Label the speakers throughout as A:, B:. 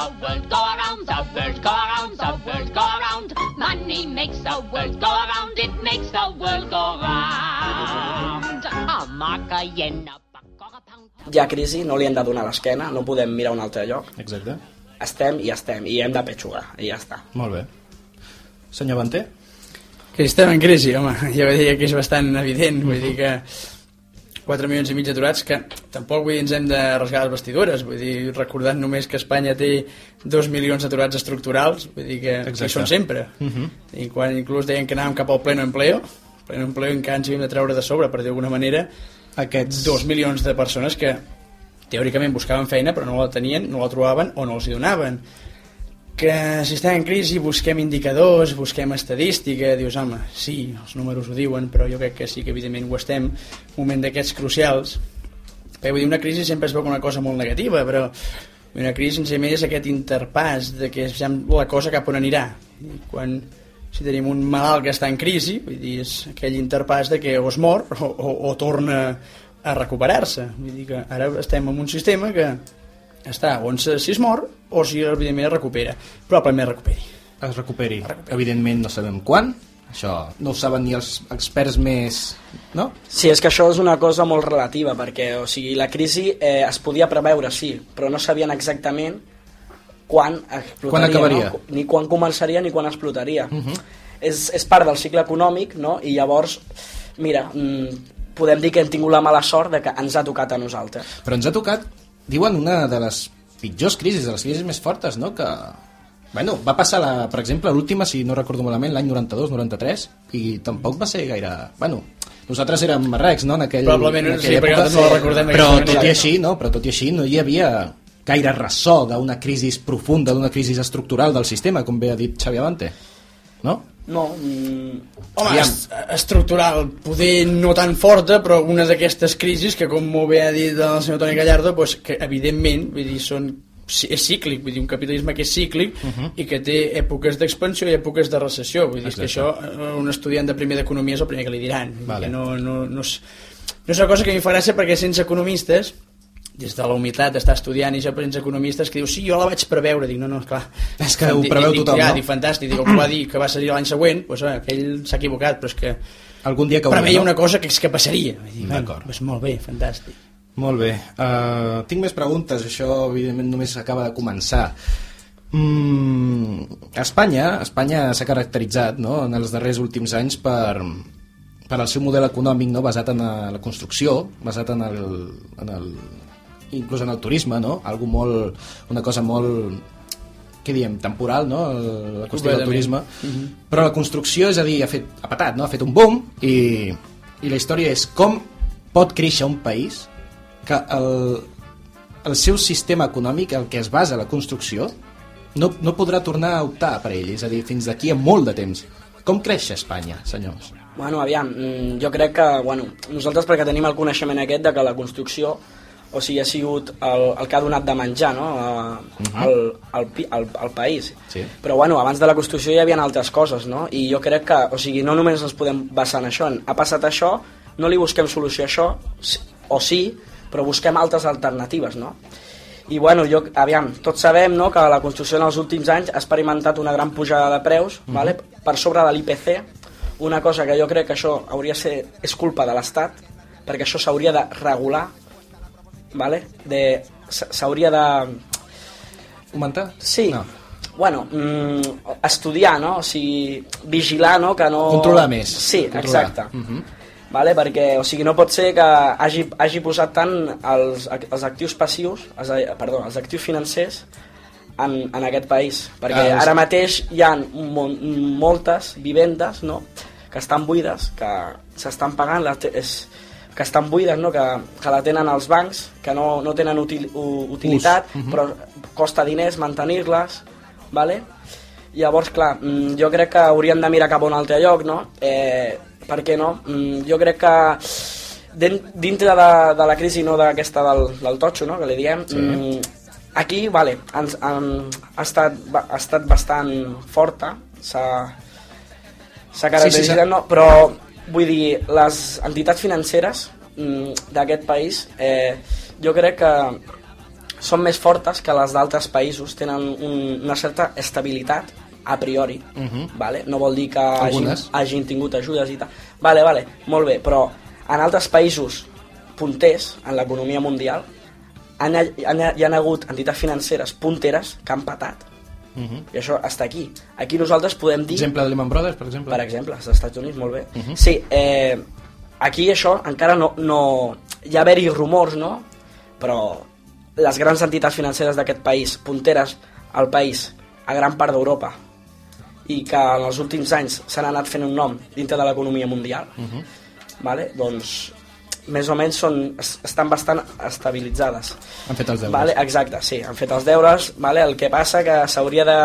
A: the world go around, the world go around, the world go around. Money makes the world go around, it makes the world go round. A mark, a yen, a buck, or a pound.
B: Hi ha crisi, no li hem de donar l'esquena, no podem mirar un altre lloc.
C: Exacte.
B: Estem i estem, i hem de petxugar, i ja està.
C: Molt bé. Senyor Banter?
D: Que estem en crisi, home, jo diria que és bastant evident, vull dir que 4 milions i mig aturats que tampoc vull dir, ens hem de rasgar les vestidures vull dir, recordant només que Espanya té 2 milions d'aturats estructurals vull dir que
C: Exacte.
D: hi són sempre
C: Uh -huh.
D: i quan inclús deien que anàvem cap al pleno empleo pleno empleo encara ens havíem de treure de sobre per dir d'alguna manera
C: Aquests...
D: 2 milions de persones que teòricament buscaven feina però no la tenien, no la trobaven o no els hi donaven que si estem en crisi busquem indicadors, busquem estadística, dius, home, sí, els números ho diuen, però jo crec que sí que evidentment ho estem, un moment d'aquests crucials. Perquè vull dir, una crisi sempre es veu com una cosa molt negativa, però una crisi senzillament és aquest interpàs de que sap la cosa cap on anirà. I quan si tenim un malalt que està en crisi, vull dir, és aquell interpàs de que o es mor o, o, o torna a recuperar-se. Vull dir que ara estem en un sistema que està on se, si es mor o si evidentment es recupera probablement es recuperi
C: Es recuperi. Evidentment no sabem quan, això no ho saben ni els experts més... No?
B: Sí, és que això és una cosa molt relativa, perquè o sigui, la crisi eh, es podia preveure, sí, però no sabien exactament quan explotaria,
C: Quan acabaria.
B: No? ni quan començaria ni quan explotaria.
C: Uh -huh.
B: és, és part del cicle econòmic, no? i llavors, mira, mm, podem dir que hem tingut la mala sort de que ens ha tocat a nosaltres.
C: Però ens ha tocat, diuen, una de les pitjors crisis, de les crisis més fortes, no? Que, bueno, va passar, la, per exemple, l'última, si no recordo malament, l'any 92-93, i tampoc va ser gaire... Bueno, nosaltres érem marrecs, no?, en aquell,
D: Probablement,
C: en
D: sí,
C: aquella
D: perquè
C: època,
D: no la recordem
C: però
D: d'aquesta
C: tot i així, no? Però tot i així no hi havia gaire ressò d'una crisi profunda, d'una crisi estructural del sistema, com bé ha dit Xavi Avante. No?
B: No, mm,
D: Home,
C: Aviam.
D: est estructural, poder no tan forta, però una d'aquestes crisis que, com molt bé ha dit el senyor Toni Gallardo, pues, que evidentment vull dir, són, és cíclic, vull dir, un capitalisme que és cíclic uh -huh. i que té èpoques d'expansió i èpoques de recessió. Vull dir que això, eh, un estudiant de primer d'economia és el primer que li diran.
C: Vale.
D: Que no, no, no, és, no és una cosa que a mi fa gràcia perquè sense economistes des de la humitat d'estar estudiant i jo per economistes que diu, sí, jo la vaig preveure dic, no, no, clar
C: És que ho preveu
D: dic,
C: tothom,
D: ja,
C: no?
D: dic, fantàstic, dic, el que va dir que va ser l'any següent doncs, eh, aquell s'ha equivocat però és que
C: Algun dia que
D: preveia una cosa que és que passaria
C: D'acord.
D: doncs molt bé, fantàstic
C: Molt bé. Uh, tinc més preguntes, això evidentment només acaba de començar. Mm, Espanya Espanya s'ha caracteritzat no, en els darrers últims anys per, per al seu model econòmic no, basat en la construcció, basat en el, en el, inclús en el turisme, no? Algo molt, una cosa molt què diem, temporal, no? La qüestió del turisme. Però la construcció, és a dir, ha, fet, ha patat, no? ha fet un boom i, i la història és com pot créixer un país que el, el seu sistema econòmic, el que es basa la construcció, no, no podrà tornar a optar per ell, és a dir, fins d'aquí a molt de temps. Com creix Espanya, senyors?
B: Bueno, aviam, mm, jo crec que, bueno, nosaltres perquè tenim el coneixement aquest de que la construcció o sigui, ha sigut el, el que ha donat de menjar no? a, al, al, pi- al, al país.
C: Sí.
B: Però bueno, abans de la construcció hi havia altres coses, no? I jo crec que, o sigui, no només ens podem basar en això, en, ha passat això, no li busquem solució a això, o sí, però busquem altres alternatives, no? I bueno, jo, aviam, tots sabem no, que la construcció en els últims anys ha experimentat una gran pujada de preus, vale? per sobre de l'IPC, una cosa que jo crec que això hauria de ser, és culpa de l'Estat, perquè això s'hauria de regular, vale? de, s'hauria de...
C: Augmentar?
B: Sí,
C: No.
B: bueno, mm, estudiar, no? O sigui, vigilar, no? Que no...
C: Controlar més.
B: Sí,
C: Controlar.
B: exacte.
C: Mhm.
B: Vale? Perquè, o sigui, no pot ser que hagi, hagi posat tant els, els actius passius, els, perdó, els actius financers en, en aquest país. Perquè
C: Ah,
B: ara mateix hi ha mo moltes vivendes no? que estan buides, que s'estan pagant, te- és, que estan buides, no? que, que la tenen els bancs, que no, no tenen util, u, utilitat,
C: Ús, mhm.
B: però costa diners mantenir-les, vale? Llavors, clar, mm, jo crec que hauríem de mirar cap a un altre lloc, no? Eh, per què no? Mm, jo crec que dintre de, de la crisi no d'aquesta del, del totxo, no? que li diem,
C: Sí.
B: mm, aquí, vale, ens, en, ha, estat, ha estat bastant forta, s'ha s'ha caracteritzat,
C: sí, s'ha-
B: no? però vull dir, les entitats financeres mm, d'aquest país, eh, jo crec que són més fortes que les d'altres països, tenen un, una certa estabilitat a priori, vale? no vol dir que hagin, hagin tingut ajudes i tal. Vale, vale, molt bé, però en altres països punters en l'economia mundial han, han, hi han hagut entitats financeres punteres que han patat. I això està aquí. Aquí nosaltres podem dir...
C: Exemple de Lehman Brothers, per exemple?
B: Per exemple, als Estats Units, molt bé. Sí, eh, aquí això encara no... no hi ha haver-hi rumors, no? Però les grans entitats financeres d'aquest país, punteres al país, a gran part d'Europa, i que en els últims anys s'han anat fent un nom dintre de l'economia mundial, vale? doncs més o menys són, es- estan bastant estabilitzades.
C: Han fet els deures.
B: Vale, exacte, sí, han fet els deures. Vale, el que passa que s'hauria de,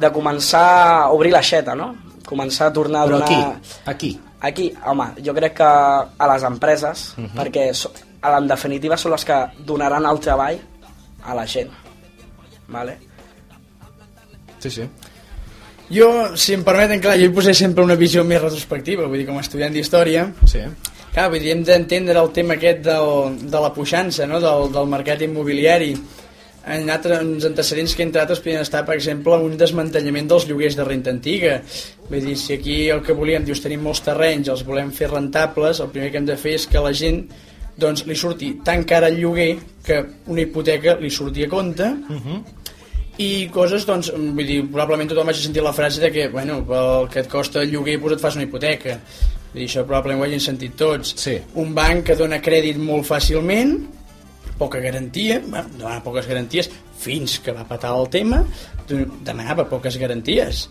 B: de començar a obrir l'aixeta, no? Començar a tornar a
C: Però
B: donar...
C: aquí, aquí.
B: Aquí, home, jo crec que a les empreses, perquè so, a- en definitiva són les que donaran el treball a la gent. Vale?
C: Sí, sí.
D: Jo, si em permeten, clar, jo hi posé sempre una visió més retrospectiva, vull dir, com a estudiant d'història,
C: Sí.
D: Clar, vull dir, hem d'entendre el tema aquest del, de la puixança, no? del, del mercat immobiliari. En altres antecedents que entre altres podien estar, per exemple, un desmantellament dels lloguers de renta antiga. Vull dir, si aquí el que volíem, dius, tenim molts terrenys, els volem fer rentables, el primer que hem de fer és que la gent doncs, li surti tan cara el lloguer que una hipoteca li surti a compte i coses, doncs, vull dir, probablement tothom hagi sentit la frase de que, bueno, pel que et costa el lloguer, doncs et fas una hipoteca. Dir, això probablement ho hagin sentit tots.
C: Sí.
D: Un banc que dona crèdit molt fàcilment, poca garantia, bueno, demana poques garanties, fins que va patar el tema, demanava poques garanties.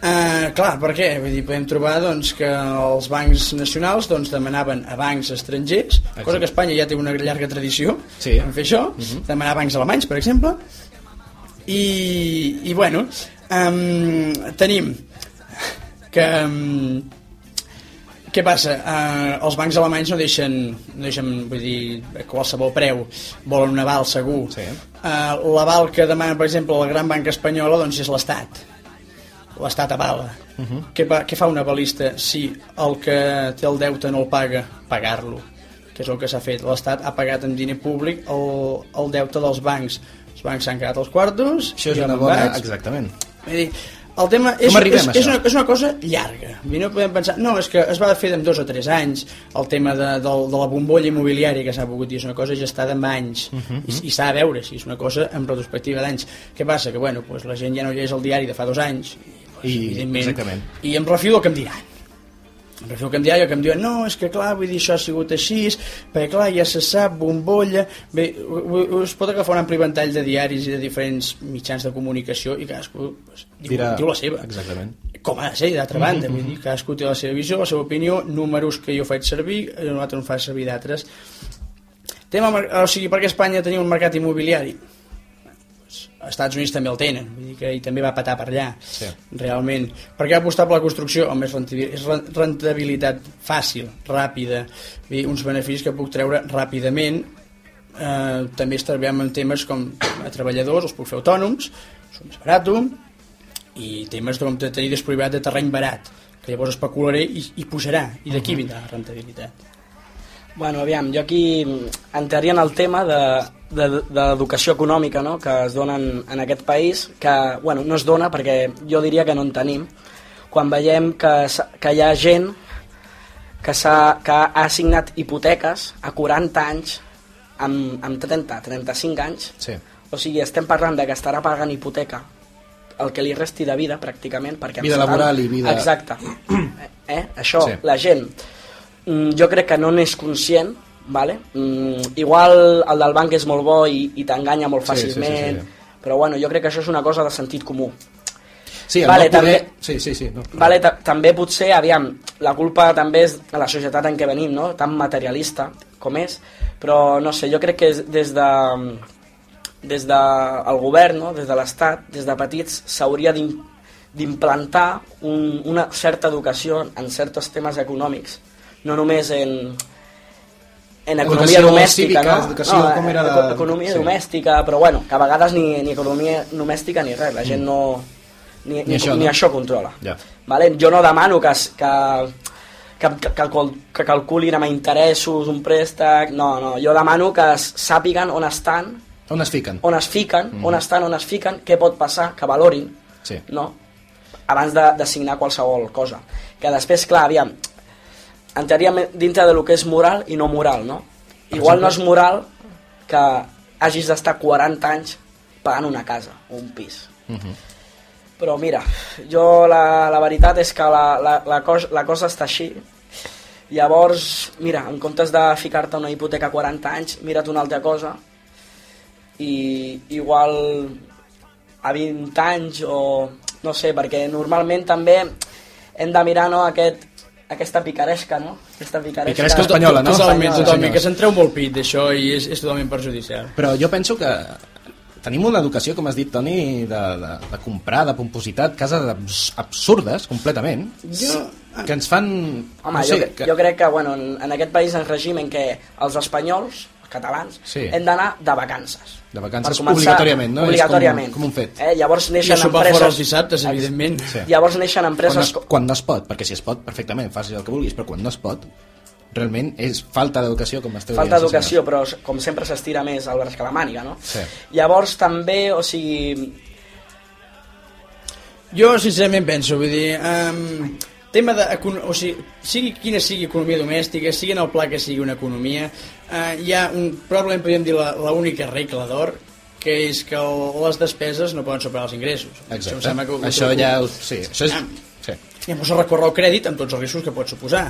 D: Uh, clar, per què? Vull dir, podem trobar doncs, que els bancs nacionals doncs, demanaven a bancs estrangers, cosa que Espanya ja té una llarga tradició
C: Sí.
D: en fer això, demanar a bancs alemanys, per exemple, i, i bueno, um, tenim que... Um, què passa? Uh, els bancs alemanys no deixen, no deixen vull dir, a qualsevol preu, volen un aval segur.
C: Sí.
D: Uh, L'aval que demana, per exemple, la gran banca espanyola doncs és l'Estat. L'Estat avala. Uh -huh. què, què fa un avalista si el que té el deute no el paga? Pagar-lo que és el que s'ha fet. L'Estat ha pagat amb diner públic el, el deute dels bancs. Els bancs s'han quedat als quartos.
C: Això és una bona...
D: vaig.
C: Exactament.
D: Vull dir, el tema és, és, és, una, és una cosa llarga. Dir, no podem pensar... No, és que es va fer en dos o tres anys el tema de, de, de la bombolla immobiliària que s'ha pogut dir. És una cosa gestada en anys.
C: Mhm,
D: I, i s'ha de veure si és una cosa en retrospectiva d'anys. Què passa? Que bueno, doncs la gent ja no llegeix el diari de fa dos anys. I,
C: I-
D: evidentment,
C: exactament.
D: I em refio del que em diran que em diran, que em diuen no, és que clar, vull dir, això ha sigut així perquè clar, ja se sap, bombolla bé, us pot agafar un ampli ventall de diaris i de diferents mitjans de comunicació i cadascú pues, diu,
C: Dirà-
D: diu la seva
C: Exactament.
D: com ha de ser, d'altra banda, vull dir, cadascú té la seva visió, la seva opinió, números que jo faig servir, eh, un altre en fa servir d'altres. Tema, o sigui, per què Espanya tenia un mercat immobiliari? Als Estats Units també el tenen, vull dir que i també va patar per allà,
C: Sí.
D: realment. Per què apostar per la construcció? Home, és rentabil- és ren- rentabilitat fàcil, ràpida, vull dir, uns beneficis que puc treure ràpidament, eh, també estalviem en temes com a treballadors, els puc fer autònoms, són més barat, i temes com de tenir desproviat de terreny barat, que llavors especularé i, i pujarà, i d'aquí vindrà la rentabilitat.
B: Bueno, aviam, jo aquí entraria en el tema de, de, de l'educació econòmica no? que es dona en, en aquest país, que bueno, no es dona perquè jo diria que no en tenim, quan veiem que, que hi ha gent que, s'ha- que ha assignat hipoteques a 40 anys amb, amb 30, 35 anys
C: Sí.
B: o sigui, estem parlant de que estarà pagant hipoteca el que li resti de vida, pràcticament, perquè...
C: Vida
B: 70
C: laboral i vida-
B: Exacte. eh? Això,
C: Sí.
B: la gent, mm, jo crec que no n'és conscient, vale? mm, igual el del banc és molt bo i, i t'enganya molt
C: Sí, sí, sí,
B: fàcilment,
C: sí.
B: però bueno, jo crec que això és una cosa de sentit comú.
C: Sí,
B: Vale,
C: no poder...
B: també-
C: Sí, sí, sí. No.
B: Vale, ta- també potser, aviam, la culpa també és de la societat en què venim, no? tan materialista com és, però no sé, jo crec que des de des del govern, no? des de l'Estat, des de petits, s'hauria d'im- d'implantar un, una certa educació en certs temes econòmics, no només en, en economia
C: Educació
B: domèstica,
C: cívica,
B: no?
C: educació,
B: no,
C: com era la-
B: economia
C: sí.
B: domèstica, però bueno, que a vegades ni, ni economia domèstica ni res, la gent no... Ni, ni,
C: Ni això,
B: ni
C: no?
B: això controla.
C: Ja.
B: Vale? Jo no demano que, que, que, que, que, que calculin amb interessos un préstec, no, no, jo demano que sàpiguen on estan,
C: On es fiquen?
B: on es fiquen, on estan, on es fiquen, què pot passar, que valorin,
C: Sí.
B: no? abans de, de signar qualsevol cosa. Que després, clar, aviam, entraríem dintre de lo que és moral i no moral, no? Igual no és moral que hagis d'estar 40 anys pagant una casa o un pis. Però mira, jo la, la veritat és que la, la, la, cos, la cosa està així. Llavors, mira, en comptes de ficar-te una hipoteca a 40 anys, mira't una altra cosa i igual a 20 anys o no sé, perquè normalment també hem de mirar no, aquest, aquesta picaresca, no? Aquesta picaresca,
C: Picaresca espanyola, no?
D: Totalment,
B: Espanyola.
D: totalment, que se'n treu molt pit d'això i és, és totalment perjudicial.
C: Però jo penso que tenim una educació, com has dit, Toni, de, de, de comprar, de pompositat, cases abs absurdes, completament,
D: Jo-
C: que ens fan...
B: Home,
C: no
B: jo,
C: sé,
B: que... jo crec que bueno, en, en aquest país en règim en què els espanyols, catalans,
C: Sí.
B: hem d'anar de vacances.
C: De vacances
B: Per
C: obligatòriament, no? És
B: Obligatòriament.
C: com- com un fet.
B: Eh? Llavors
D: I a
B: neixen
D: sopar fora els
B: empreses...
D: dissabtes, evidentment.
C: Sí.
B: Llavors neixen
C: quan,
B: empreses...
C: es, quan no es pot, perquè si es pot, perfectament, facis el que vulguis, però quan no es pot, realment és falta d'educació, com esteu
B: Falta d'educació, però com sempre s'estira més al braç que la màniga, no?
C: Sí.
B: Llavors també, o sigui,
D: Jo, sincerament, penso, vull dir... Um, tema de... O sigui, sigui quina sigui economia domèstica, sigui en el pla que sigui una economia, uh, hi ha un, probablement podríem dir la, la única regla d'or, que és que el, les despeses no poden superar els ingressos. Això, em
C: Exacte.
D: sembla que ho-
C: Això ja... Sí, això és...
D: Ah.
C: Sí.
D: Llavors recórrer al crèdit amb tots els riscos que pot suposar.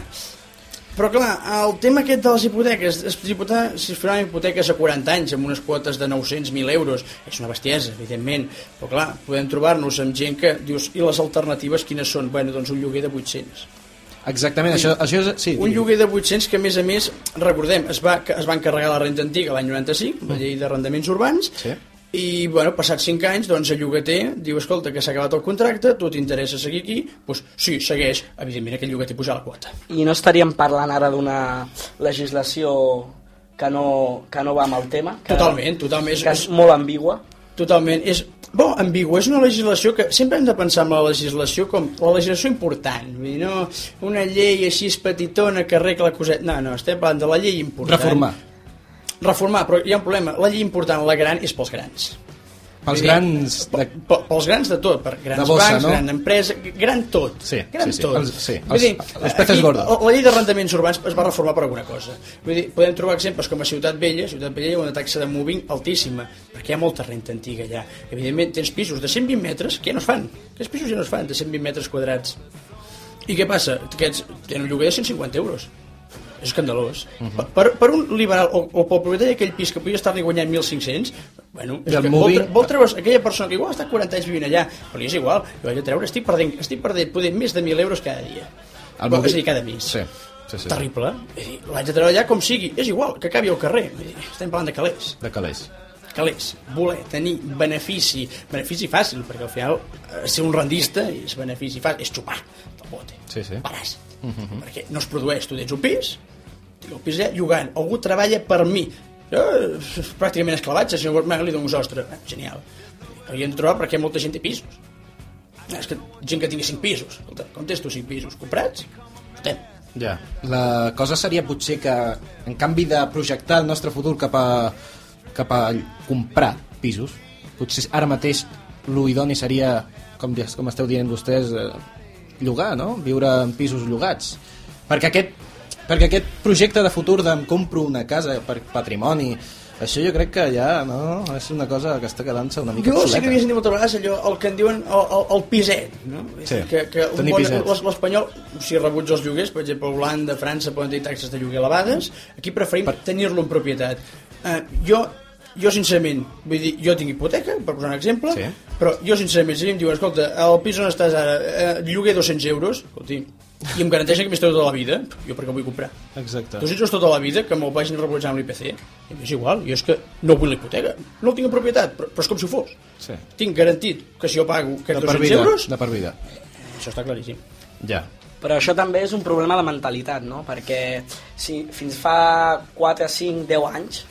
D: Però clar, el tema aquest de les hipoteques, es, hipote si es faran hipoteques a 40 anys amb unes quotes de 900.000 euros, és una bestiesa, evidentment, però clar, podem trobar-nos amb gent que dius, i les alternatives quines són? Bueno, doncs un lloguer de 800.
C: Exactament, això, això és... Sí,
D: Un lloguer de 800 que a més a més, recordem, es va, es va encarregar la renta antiga l'any 95, la llei d'arrendaments urbans,
C: Sí.
D: I bueno, passats 5 anys doncs el llogater diu, escolta, que s'ha acabat el contracte tu t'interessa seguir aquí? Doncs sí, segueix. Evidentment aquell llogater puja la quota.
B: I no estaríem parlant ara d'una legislació que no, que no va amb el tema, que,
D: totalment, totalment. és,
B: que és molt ambigua.
D: totalment. És, bo, ambigu, és una legislació que sempre hem de pensar en la legislació com la legislació important, vull dir, no una llei així petitona que arregla coset, no, no, estem parlant de la llei important.
C: Reformar.
D: Reformar, però hi ha un problema la llei important, la gran, és pels grans
C: Pels grans... De...
D: pe- pels grans de tot, per grans
C: De bossa,
D: bancs,
C: no?
D: gran empresa, gran tot.
C: Sí,
D: gran
C: sí, sí.
D: tot.
C: Els- sí, els-
D: dir,
C: els peces.
D: La, la llei d'arrendaments urbans es va reformar per alguna cosa. Vull dir, podem trobar exemples com a Ciutat Vella, Ciutat Vella hi ha una taxa de moving altíssima, perquè hi ha molta renta antiga allà. Evidentment, tens pisos de 120 metres que ja no es fan. Aquests pisos ja no es fan, de 120 metres quadrats. I què passa? Aquests tenen un lloguer de 150 euros. És escandalós. Uh
C: Mhm.
D: -huh. per, per un liberal o, o pel propietari d'aquell pis que podia estar-li guanyant 1.500, bueno, és que vol,
C: moving-
D: tre- vol treure's aquella persona que igual està 40 anys vivint allà, però és igual, jo vaig a treure, estic perdent, estic perdent poder més de 1.000 euros cada dia.
C: El moving-
D: És a dir, cada mes.
C: Sí, sí, sí.
D: Terrible. L'haig de treure allà com sigui, és igual, que acabi al carrer. Estem parlant de calés
C: De calés.
D: calés, voler tenir benefici, benefici fàcil, perquè al final eh, ser un rendista és benefici fàcil, és xupar del bote,
C: Sí, sí.
D: paràs, perquè no es produeix, tu tens un pis, el pis allà llogant, algú treballa per mi, és pràcticament esclavatge, si no li dono un sostre, eh, genial, hauríem de trobar perquè molta gent té pisos, Eh, és que gent que tingui 5 pisos, escolta, tu 5 pisos, comprats? Estem.
C: Ja. La cosa seria potser que, en canvi de projectar el nostre futur cap a, cap a comprar pisos, potser ara mateix lo idoni seria, com, com esteu dient vostès, eh, llogar, no? Viure en pisos llogats. Perquè aquest, perquè aquest projecte de futur de em compro una casa per patrimoni, això jo crec que ja no, és una cosa que està quedant-se una mica
D: Jo sí
C: obsoleta.
D: que havia sentit moltes vegades allò, el que en diuen el, el, el piset, no?
C: Sí,
D: que, que un
C: tenir
D: bon, l'espanyol, si rebutja els lloguers, per exemple, a Holanda, França, poden tenir taxes de lloguer elevades, aquí preferim per... tenir-lo en propietat. Uh, jo, jo, sincerament, vull dir, jo tinc hipoteca, per posar un exemple,
C: Sí.
D: però jo, sincerament, si em diuen, escolta, el pis on estàs ara, uh, lloguer 200 euros, escolti, i em garanteixen que m'hi estaré tota la vida, jo per què vull comprar?
C: Exacte.
D: 200 euros tota la vida que me'l vagin rebutjant amb l'IPC. I És igual, jo és que no vull la hipoteca, no el tinc en propietat, però, però és com si ho fos.
C: Sí.
D: Tinc garantit que si jo pago
C: per
D: 200
C: vida,
D: euros,
C: de per vida.
D: això està claríssim.
C: Ja.
B: Però això també és un problema de mentalitat, no? Perquè si fins fa 4, 5, 10 anys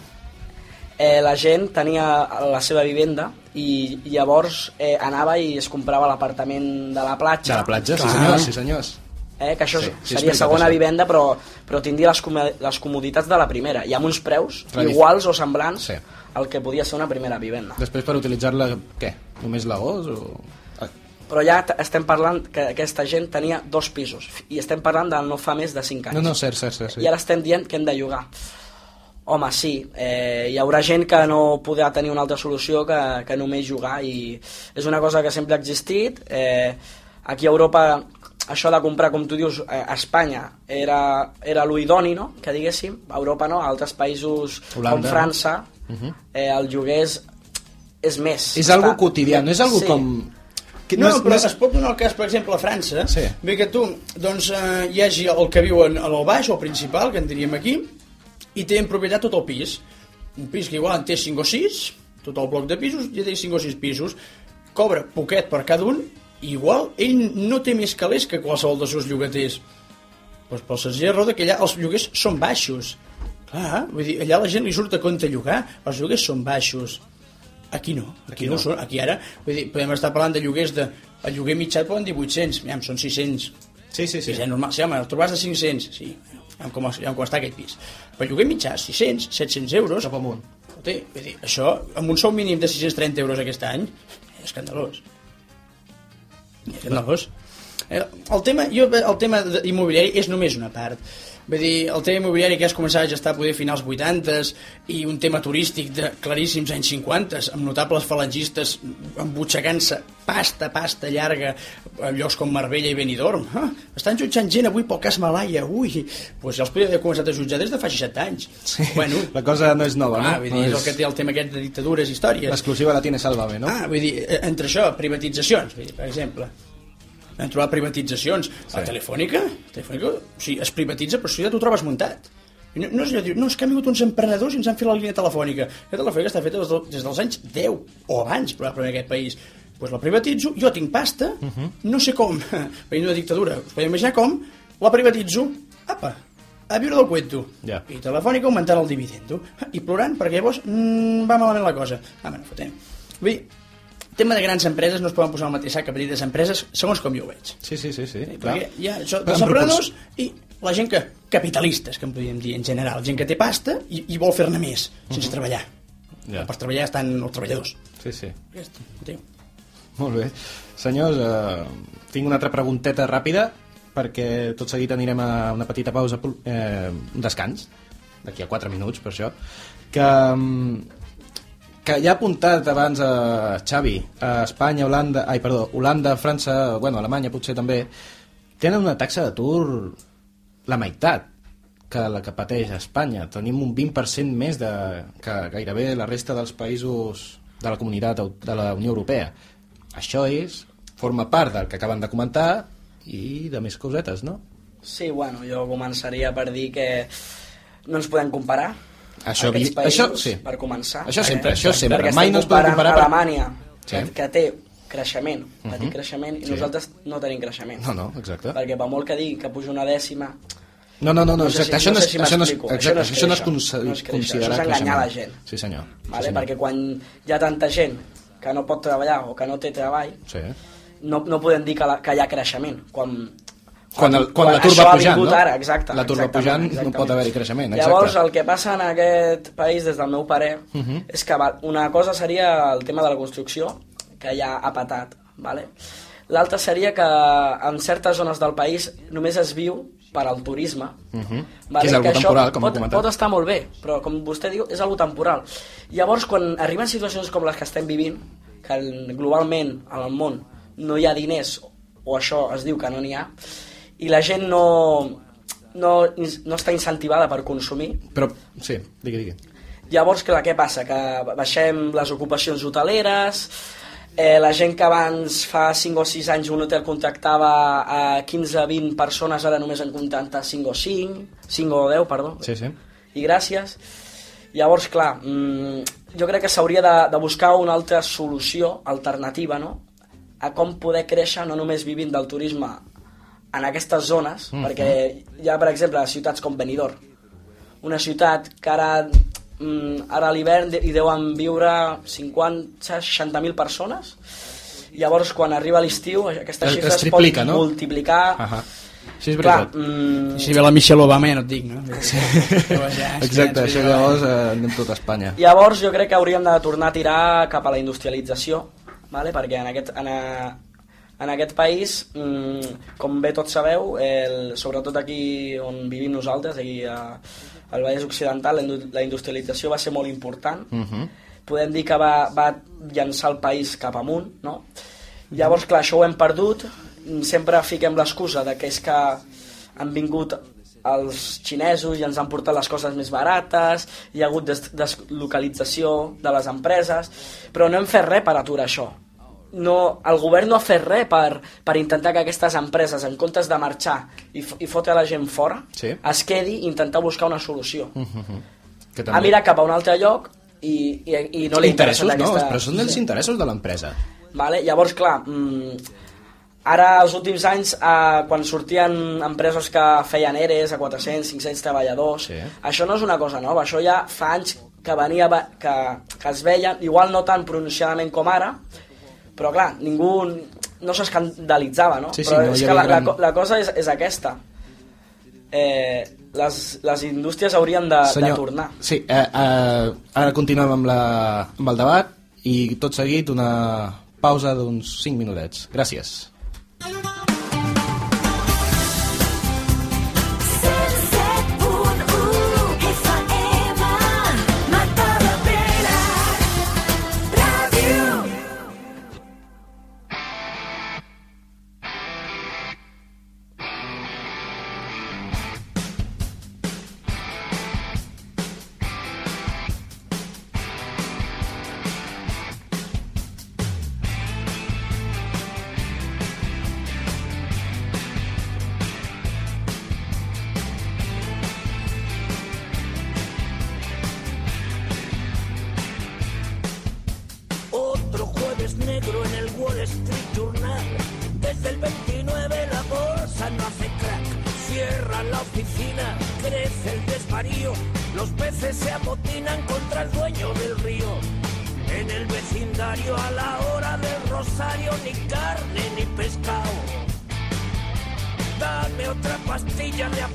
B: eh, la gent tenia la seva vivenda i llavors eh, anava i es comprava l'apartament de la platja.
C: De la platja, sí senyors, sí senyors.
B: Eh, que això
C: Sí,
B: sí, seria segona
C: això.
B: vivenda però, però tindria les, com les comoditats de la primera i amb uns preus
C: Tradici-
B: iguals o semblants
C: Sí.
B: al que podia ser una primera vivenda
C: Després per utilitzar-la, què? Només l'agost o... Ah,
B: però ja estem parlant que aquesta gent tenia dos pisos i estem parlant de no fa més de 5 anys
C: No, no, cert, cert, cert. Sí.
B: i ara estem dient que hem de llogar home, sí, eh, hi haurà gent que no podrà tenir una altra solució que, que només jugar i és una cosa que sempre ha existit eh, aquí a Europa això de comprar, com tu dius, eh, a Espanya era, era l'idoni, no? que diguéssim, a Europa no, a altres països
C: Holanda.
B: com França eh, el lloguer és, és més
C: És algo quotidià, no és algo
B: sí.
C: com... Que
D: No,
C: és-
D: però
C: és-
D: es pot donar el cas, per exemple, a França,
C: Sí.
D: bé que tu doncs, eh, hi hagi el que viuen a lo baix, o al principal, que en diríem aquí, i té en propietat tot el pis. Un pis que igual en té 5 o 6, tot el bloc de pisos, ja té 5 o 6 pisos, cobra poquet per cada un, igual ell no té més calés que qualsevol dels seus llogaters. Doncs pel senzill de que allà els lloguers són baixos. Clar, vull dir, allà la gent li surt a compte llogar, els lloguers són baixos. Aquí no, aquí,
C: Aquí
D: no.
C: no.
D: són, aquí ara, vull dir, podem estar parlant de lloguers de, el lloguer mitjà poden dir 800, ja, són 600,
C: Sí, sí, sí.
D: És normal. Sí, home, el trobàs de 500, sí, ja com, ja com està aquest pis. Però lloguer mitjà, 600, 700 euros.
C: Cap amunt.
D: Escolta, vull dir, això, amb un sou mínim de 630 euros aquest any, és escandalós. És escandalós. Eh, El tema, jo, el tema immobiliari és només una part. Vull dir, el tema immobiliari que has començat a gestar poder finals 80s i un tema turístic de claríssims anys 50s, amb notables falangistes embutxacant-se pasta, pasta llarga a llocs com Marbella i Benidorm. Ah, estan jutjant gent avui pel cas Malaya, ui, doncs ja els podria haver començat a jutjar des de fa 60 anys.
C: Sí.
D: Bueno,
C: La cosa no és nova,
D: ah,
C: no?
D: vull
C: no
D: dir, és el que té el tema aquest de dictadures i històries.
C: L'exclusiva la tiene Sálvame, no?
D: Ah, vull dir, entre això, privatitzacions, vull dir, per exemple. Hem trobat privatitzacions. Sí. La telefònica, telefònica o sigui, es privatitza, però això ja t'ho trobes muntat. No, no, és allò, diu, no, és que han vingut uns emprenedors i ens han fet la línia telefònica. La telefònica està feta des, del, des dels anys 10 o abans, probablement, en aquest país. Doncs pues la privatitzo, jo tinc pasta, uh -huh. no sé com, veient una dictadura, us podeu imaginar com, la privatitzo, apa, a viure del cuento.
C: Ja.
D: I telefònica augmentant el dividendo. I plorant, perquè llavors mm, va malament la cosa. Ah, bueno, fotem. Vull dir, tema de grans empreses no es poden posar al mateix sac que petites empreses, segons com jo ho veig.
C: Sí, sí, sí, sí.
D: Sí,
C: clar.
D: perquè hi ha això, els
C: en
D: emprenedors i la gent que, capitalistes, que en podríem dir en general, gent que té pasta i, i vol fer-ne més, sense treballar.
C: Ja.
D: Per treballar estan els treballadors.
C: Sí, sí.
D: Aquest, entenc.
C: Molt bé. Senyors, eh, tinc una altra pregunteta ràpida perquè tot seguit anirem a una petita pausa, eh, un descans, d'aquí a 4 minuts, per això, que, mm, que ja ha apuntat abans a Xavi, a Espanya, Holanda, ai, perdó, Holanda, França, bueno, Alemanya potser també, tenen una taxa d'atur la meitat que la que pateix Espanya. Tenim un 20% més de, que gairebé la resta dels països de la comunitat de la Unió Europea. Això és, forma part del que acaben de comentar i de més cosetes, no?
B: Sí, bueno, jo començaria per dir que no ens podem comparar
C: Això vi-
B: països,
C: això sí.
B: per començar.
C: Això sempre,
B: Perquè-
C: això sempre.
B: Perquè
C: Mai no es
B: comparant
C: comparar per-
B: Alemanya,
C: Sí.
B: que, que té creixement, petit
C: Mhm.
B: creixement, i
C: Sí.
B: nosaltres no tenim creixement.
C: No, no, exacte.
B: Perquè per molt que digui que puja una dècima,
C: No, no, no, no,
B: No sé
C: exacte.
B: si-
C: això,
B: no
C: no
B: sé
C: és,
B: si
C: això, no és, exacte,
B: Això no és
C: això no
B: créixer.
C: con-
B: No és
C: considerar
B: Això és enganyar la gent.
C: Sí, senyor.
B: vale?
C: sí, senyor.
B: perquè quan hi ha tanta gent que no pot treballar o que no té treball,
C: Sí.
B: no, no podem dir que, la, que hi ha creixement. Quan,
C: Quan el- quan l'atur
B: això
C: va
B: ha
C: pujant, no?
B: Ara, exacte.
C: Va
B: exactament,
C: pujant, no
B: exactament.
C: pot haver-hi creixement,
B: Llavors,
C: exacte.
B: el que passa en aquest país, des del meu parer,
C: Uh -huh.
B: és que una cosa seria el tema de la construcció, que ja ha patat, vale? l'altra seria que en certes zones del país només es viu per al turisme,
C: Uh -huh.
B: Vale,
C: que és algo temporal, com
B: pot,
C: comentat.
B: pot estar molt bé, però com vostè diu, és algo temporal. Llavors, quan arriben situacions com les que estem vivint, que el- globalment al món no hi ha diners, o això es diu que no n'hi ha, i la gent no, no, no està incentivada per consumir,
C: Però, sí, digui, digui.
B: Llavors, clar, què passa? Que baixem les ocupacions hoteleres, eh, la gent que abans fa 5 o 6 anys un hotel contractava a 15-20 persones, ara només en contracta 5 o 5, 5 o 10, perdó.
C: Sí, sí.
B: I gràcies. Llavors, clar, mm, jo crec que s'hauria de, de buscar una altra solució alternativa, no?, a com poder créixer no només vivint del turisme en aquestes zones,
C: Mhm.
B: perquè hi ha, per exemple, ciutats com Benidorm, una ciutat que ara, mm, ara a l'hivern hi deuen viure 50, 60.000 persones, llavors quan arriba l'estiu aquesta
C: Es-
B: xifra
C: es
B: es,
C: triplica,
B: pot
C: no?
B: multiplicar
C: Ahà. Sí, és
B: Clar,
C: veritat.
B: mm,
D: Si ve la Michelle Obama ja no et dic, no? Sí.
C: Exacte, això llavors eh, anem tot a Espanya.
B: Llavors jo crec que hauríem de tornar a tirar cap a la industrialització, vale? perquè en aquest, en, a, en aquest país, mm, com bé tots sabeu, el, sobretot aquí on vivim nosaltres, aquí a, al Vallès Occidental, la indu- la industrialització va ser molt important.
C: Uh -huh.
B: Podem dir que va, va llançar el país cap amunt, no? Llavors, clar, això ho hem perdut, sempre fiquem l'excusa de que és que han vingut els xinesos i ens han portat les coses més barates, hi ha hagut des deslocalització de les empreses, però no hem fet res per aturar això. No, el govern no ha fet res per, per intentar que aquestes empreses, en comptes de marxar i, i fotre la gent fora,
C: Sí.
B: es quedi i intentar buscar una solució.
C: Uh -huh. Que
B: Ha mirat cap a un altre lloc i, i, i no li interessa
C: interessos, no?
B: aquesta...
C: Però són dels interessos de l'empresa.
B: Vale? Llavors, clar, mm, ara, els últims anys, eh, quan sortien empreses que feien ERES a 400, 500 treballadors,
C: Sí.
B: això no és una cosa nova, això ja fa anys que venia, que, que es veien, igual no tan pronunciadament com ara, però clar, ningú no s'escandalitzava, no?
C: Sí, sí,
B: però
C: no
B: és que la, la,
C: gran-
B: co- la cosa és, és aquesta. Eh, les, les indústries haurien de, de tornar.
C: Sí, eh, eh, ara continuem amb, la, amb el debat i tot seguit una pausa d'uns 5 minutets. Gràcies.
E: Otro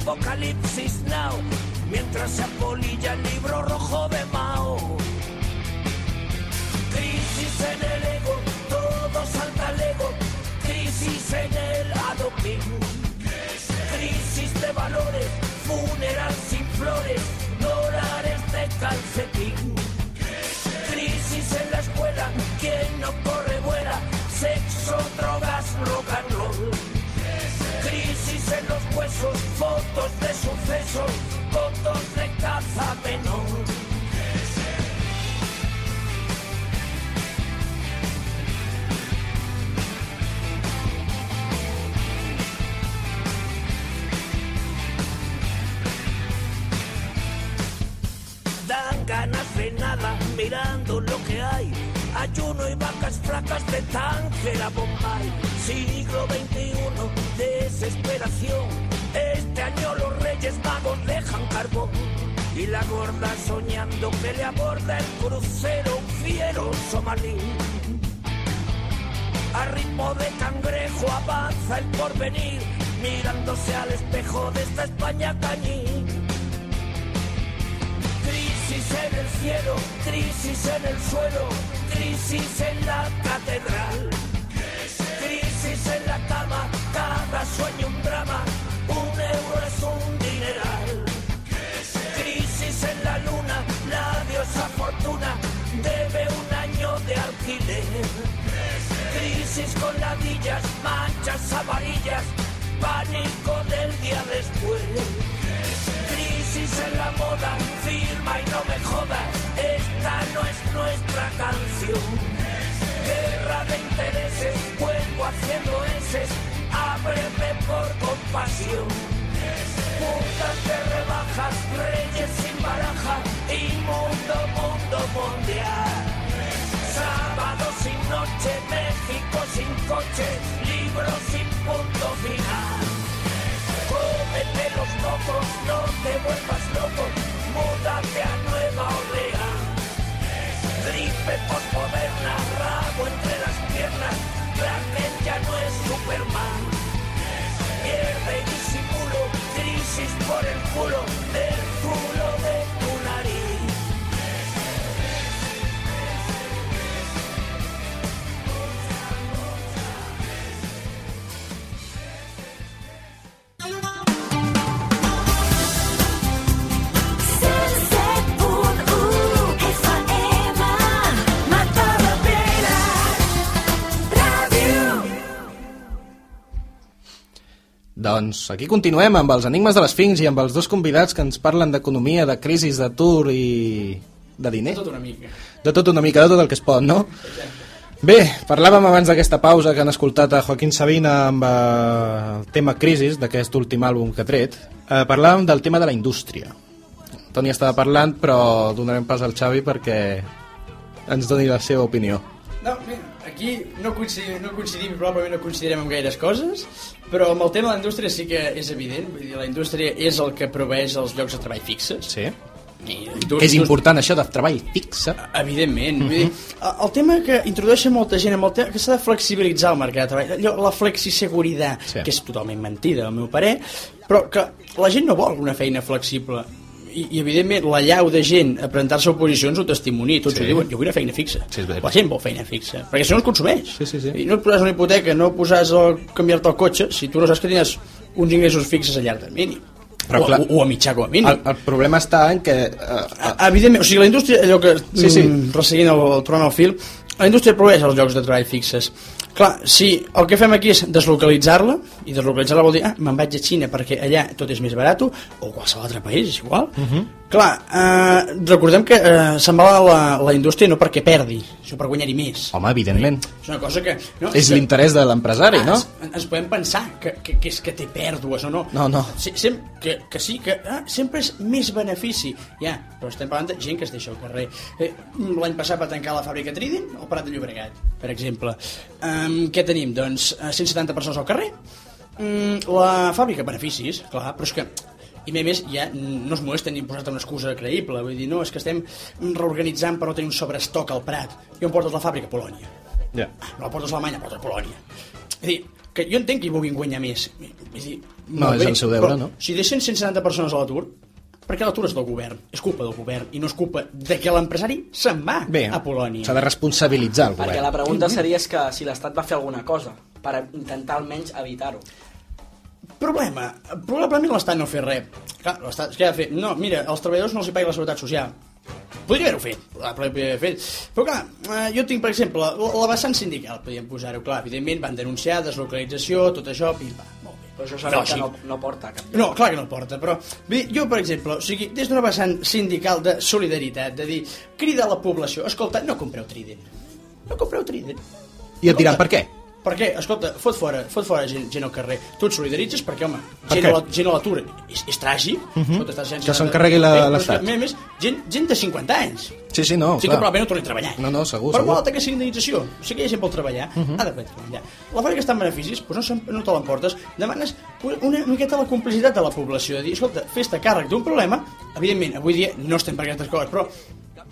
E: Apocalipsis Now. Mientras se apolilla el libro rojo de Mao. Crisis en el ego, todo salta al ego. Crisis en el adopting. Crisis de valores, funeral sin flores, dólares de calcetín. Crisis en la escuela, quien no corre vuela, sexo, drogas, rock and roll. Huesos, fotos de sucesos, fotos de caza menor. dan ganas de nada mirando lo que hay. Ayuno y vacas flacas de Tánger a Bombay. Siglo XXI, desesperación. Este año los reyes magos dejan carbón. Y la gorda soñando que le aborda el crucero fiero somalí. A ritmo de cangrejo avanza el porvenir, mirándose al espejo de esta España cañí. Crisis en el cielo, crisis en el suelo, crisis en la catedral. Sueño un drama, un euro es un dineral. Crisis en la luna, la diosa fortuna debe un año de alquiler. Crisis con ladillas, manchas amarillas, pánico del día después. Crisis en la moda, firma y no me jodas, esta no es nuestra canción. Guerra de intereses, vuelvo haciendo eses, ábreme por compasión. Putas de rebajas, reyes sin baraja, inmundo mundo mundial. Sábado sin noche, México sin coche, libros sin punto final. Cómete los mocos, no te vuelvas loco, múdate a Nueva Orleans. Gripe posmoderna, rabo entre las piernas, Kraken ya no es Superman escape y disimulo, crisis por el culo del culo de
C: Doncs aquí continuem amb els enigmes de l'Esfinx i amb els dos convidats que ens parlen d'economia, de crisis, d'atur i de diner.
D: Tot una mica.
C: De tot una mica, de tot el que es pot, no? Bé, parlàvem abans d'aquesta pausa que han escoltat a Joaquín Sabina amb eh, el tema Crisis, d'aquest últim àlbum que ha tret. Eh, parlàvem del tema de la indústria. Toni estava parlant, però donarem pas al Xavi perquè ens doni la seva opinió.
D: No, mira, aquí no coincidim, no coincidim probablement no coincidirem en gaires coses, però amb el tema de la indústria sí que és evident. Vull dir, la indústria és el que proveeix els llocs de treball fixes.
C: Sí.
D: I,
C: És important això de treball fixe.
D: Evidentment. Uh -huh. vull dir, el- tema que introdueix molta gent amb el tema que s'ha de flexibilitzar el mercat de treball, allò, la flexiseguritat,
C: Sí.
D: que és totalment mentida, al meu parer, però que la gent no vol una feina flexible. I, i evidentment la llau de gent a presentar-se a oposicions ho testimonia, tots
C: Sí.
D: ho diuen, jo vull una feina fixa
C: Sí,
D: la gent vol feina fixa, perquè això no es consumeix
C: Sí, sí, sí.
D: i no et posaràs una hipoteca, no posaràs el, canviar-te el cotxe si tu no saps que tens uns ingressos fixes a llarg termini
C: Però,
D: o,
C: clar,
D: o, o a mitjà com a mínim
C: El, el problema està en que... Eh,
D: Ah, Evidentment, o sigui, la indústria, allò que,
C: Sí, sí.
D: mm, resseguint el, el tornant al fil, la indústria proveeix els llocs de treball fixes. Clar, si el que fem aquí és deslocalitzar-la, i deslocalitzar-la vol dir, ah, me'n vaig a Xina perquè allà tot és més barat, o qualsevol altre país, és igual. Uh -huh. Clar, eh, recordem que eh, se'n va la, la indústria no perquè perdi, sinó per guanyar-hi més.
C: home, evidentment.
D: És una cosa que... No,
C: És
D: que-
C: l'interès de l'empresari, no?
D: ens, ens podem pensar que, que, que és que té pèrdues o no.
C: No, no.
D: Sí, sem, que, que sí, que ah, sempre és més benefici. Ja, però estem parlant de gent que es deixa al carrer. Eh, L'any passat va tancar la fàbrica Trident al Prat de Llobregat, per exemple. Um, què tenim? Doncs eh, 170 persones al carrer. Um, la fàbrica, beneficis, clar, però és que i a més ja no es molesten ni posar-te una excusa creïble vull dir, no, és que estem reorganitzant per no tenir un sobrestoc al Prat i on portes la fàbrica? A Polònia
C: Ja.
D: no la portes a Alemanya, portes a Polònia. És a dir, que jo entenc que hi vulguin guanyar més. És a dir,
C: No,
D: molt
C: és
D: bé,
C: el seu deure,
D: però
C: no?
D: Si deixen 170 persones a l'atur, perquè l'atur és del govern, és culpa del govern, i no és culpa de que l'empresari se'n va
C: Bé,
D: a Polònia.
C: s'ha de responsabilitzar el
B: Perquè
C: govern.
B: la pregunta seria és que si l'Estat va fer alguna cosa per intentar almenys evitar-ho.
D: Problema, probablement l'Estat no fet res. Clar, l'Estat, què ha de fer? No, mira, als treballadors no els hi pagui la seguretat social. Podria haver-ho fet, podria haver fet. Però clar, eh, jo tinc, per exemple, la, la vessant sindical, podríem posar-ho, clar, evidentment van denunciar deslocalització, tot això, pim-pam, molt bé.
B: Però això sabem que
D: Lògic.
B: no, no porta cap lloc.
D: No, clar que no porta, però bé, jo, per exemple, o sigui, des d'una vessant sindical de solidaritat, de dir, crida a la població, escolta, no compreu Trident. No compreu Trident.
C: I et diran per què?
D: Per què? Escolta, fot fora, fot fora gent, gent al carrer. Tu et solidaritzes perquè, home,
C: Per
D: gent, a la, gent a l'atur és, és tràgic. Uh -huh. Escolta,
C: Que se'n carregui la-
D: Bé, però és
C: l'Estat.
D: que, A més, gent, gent de 50 anys.
C: Sí, sí, no,
D: Sí que
C: clar.
D: probablement no torni a treballar.
C: No, no, segur,
D: Però
C: segur.
D: molt que sigui indemnització. O sigui que hi ha gent vol treballar, uh -huh. ha de poder treballar. La fàbrica està en beneficis, doncs no, no te l'emportes. Demanes una, una miqueta la complicitat de la població, de dir, escolta, fes-te càrrec d'un problema, evidentment, avui dia no estem per aquestes coses, però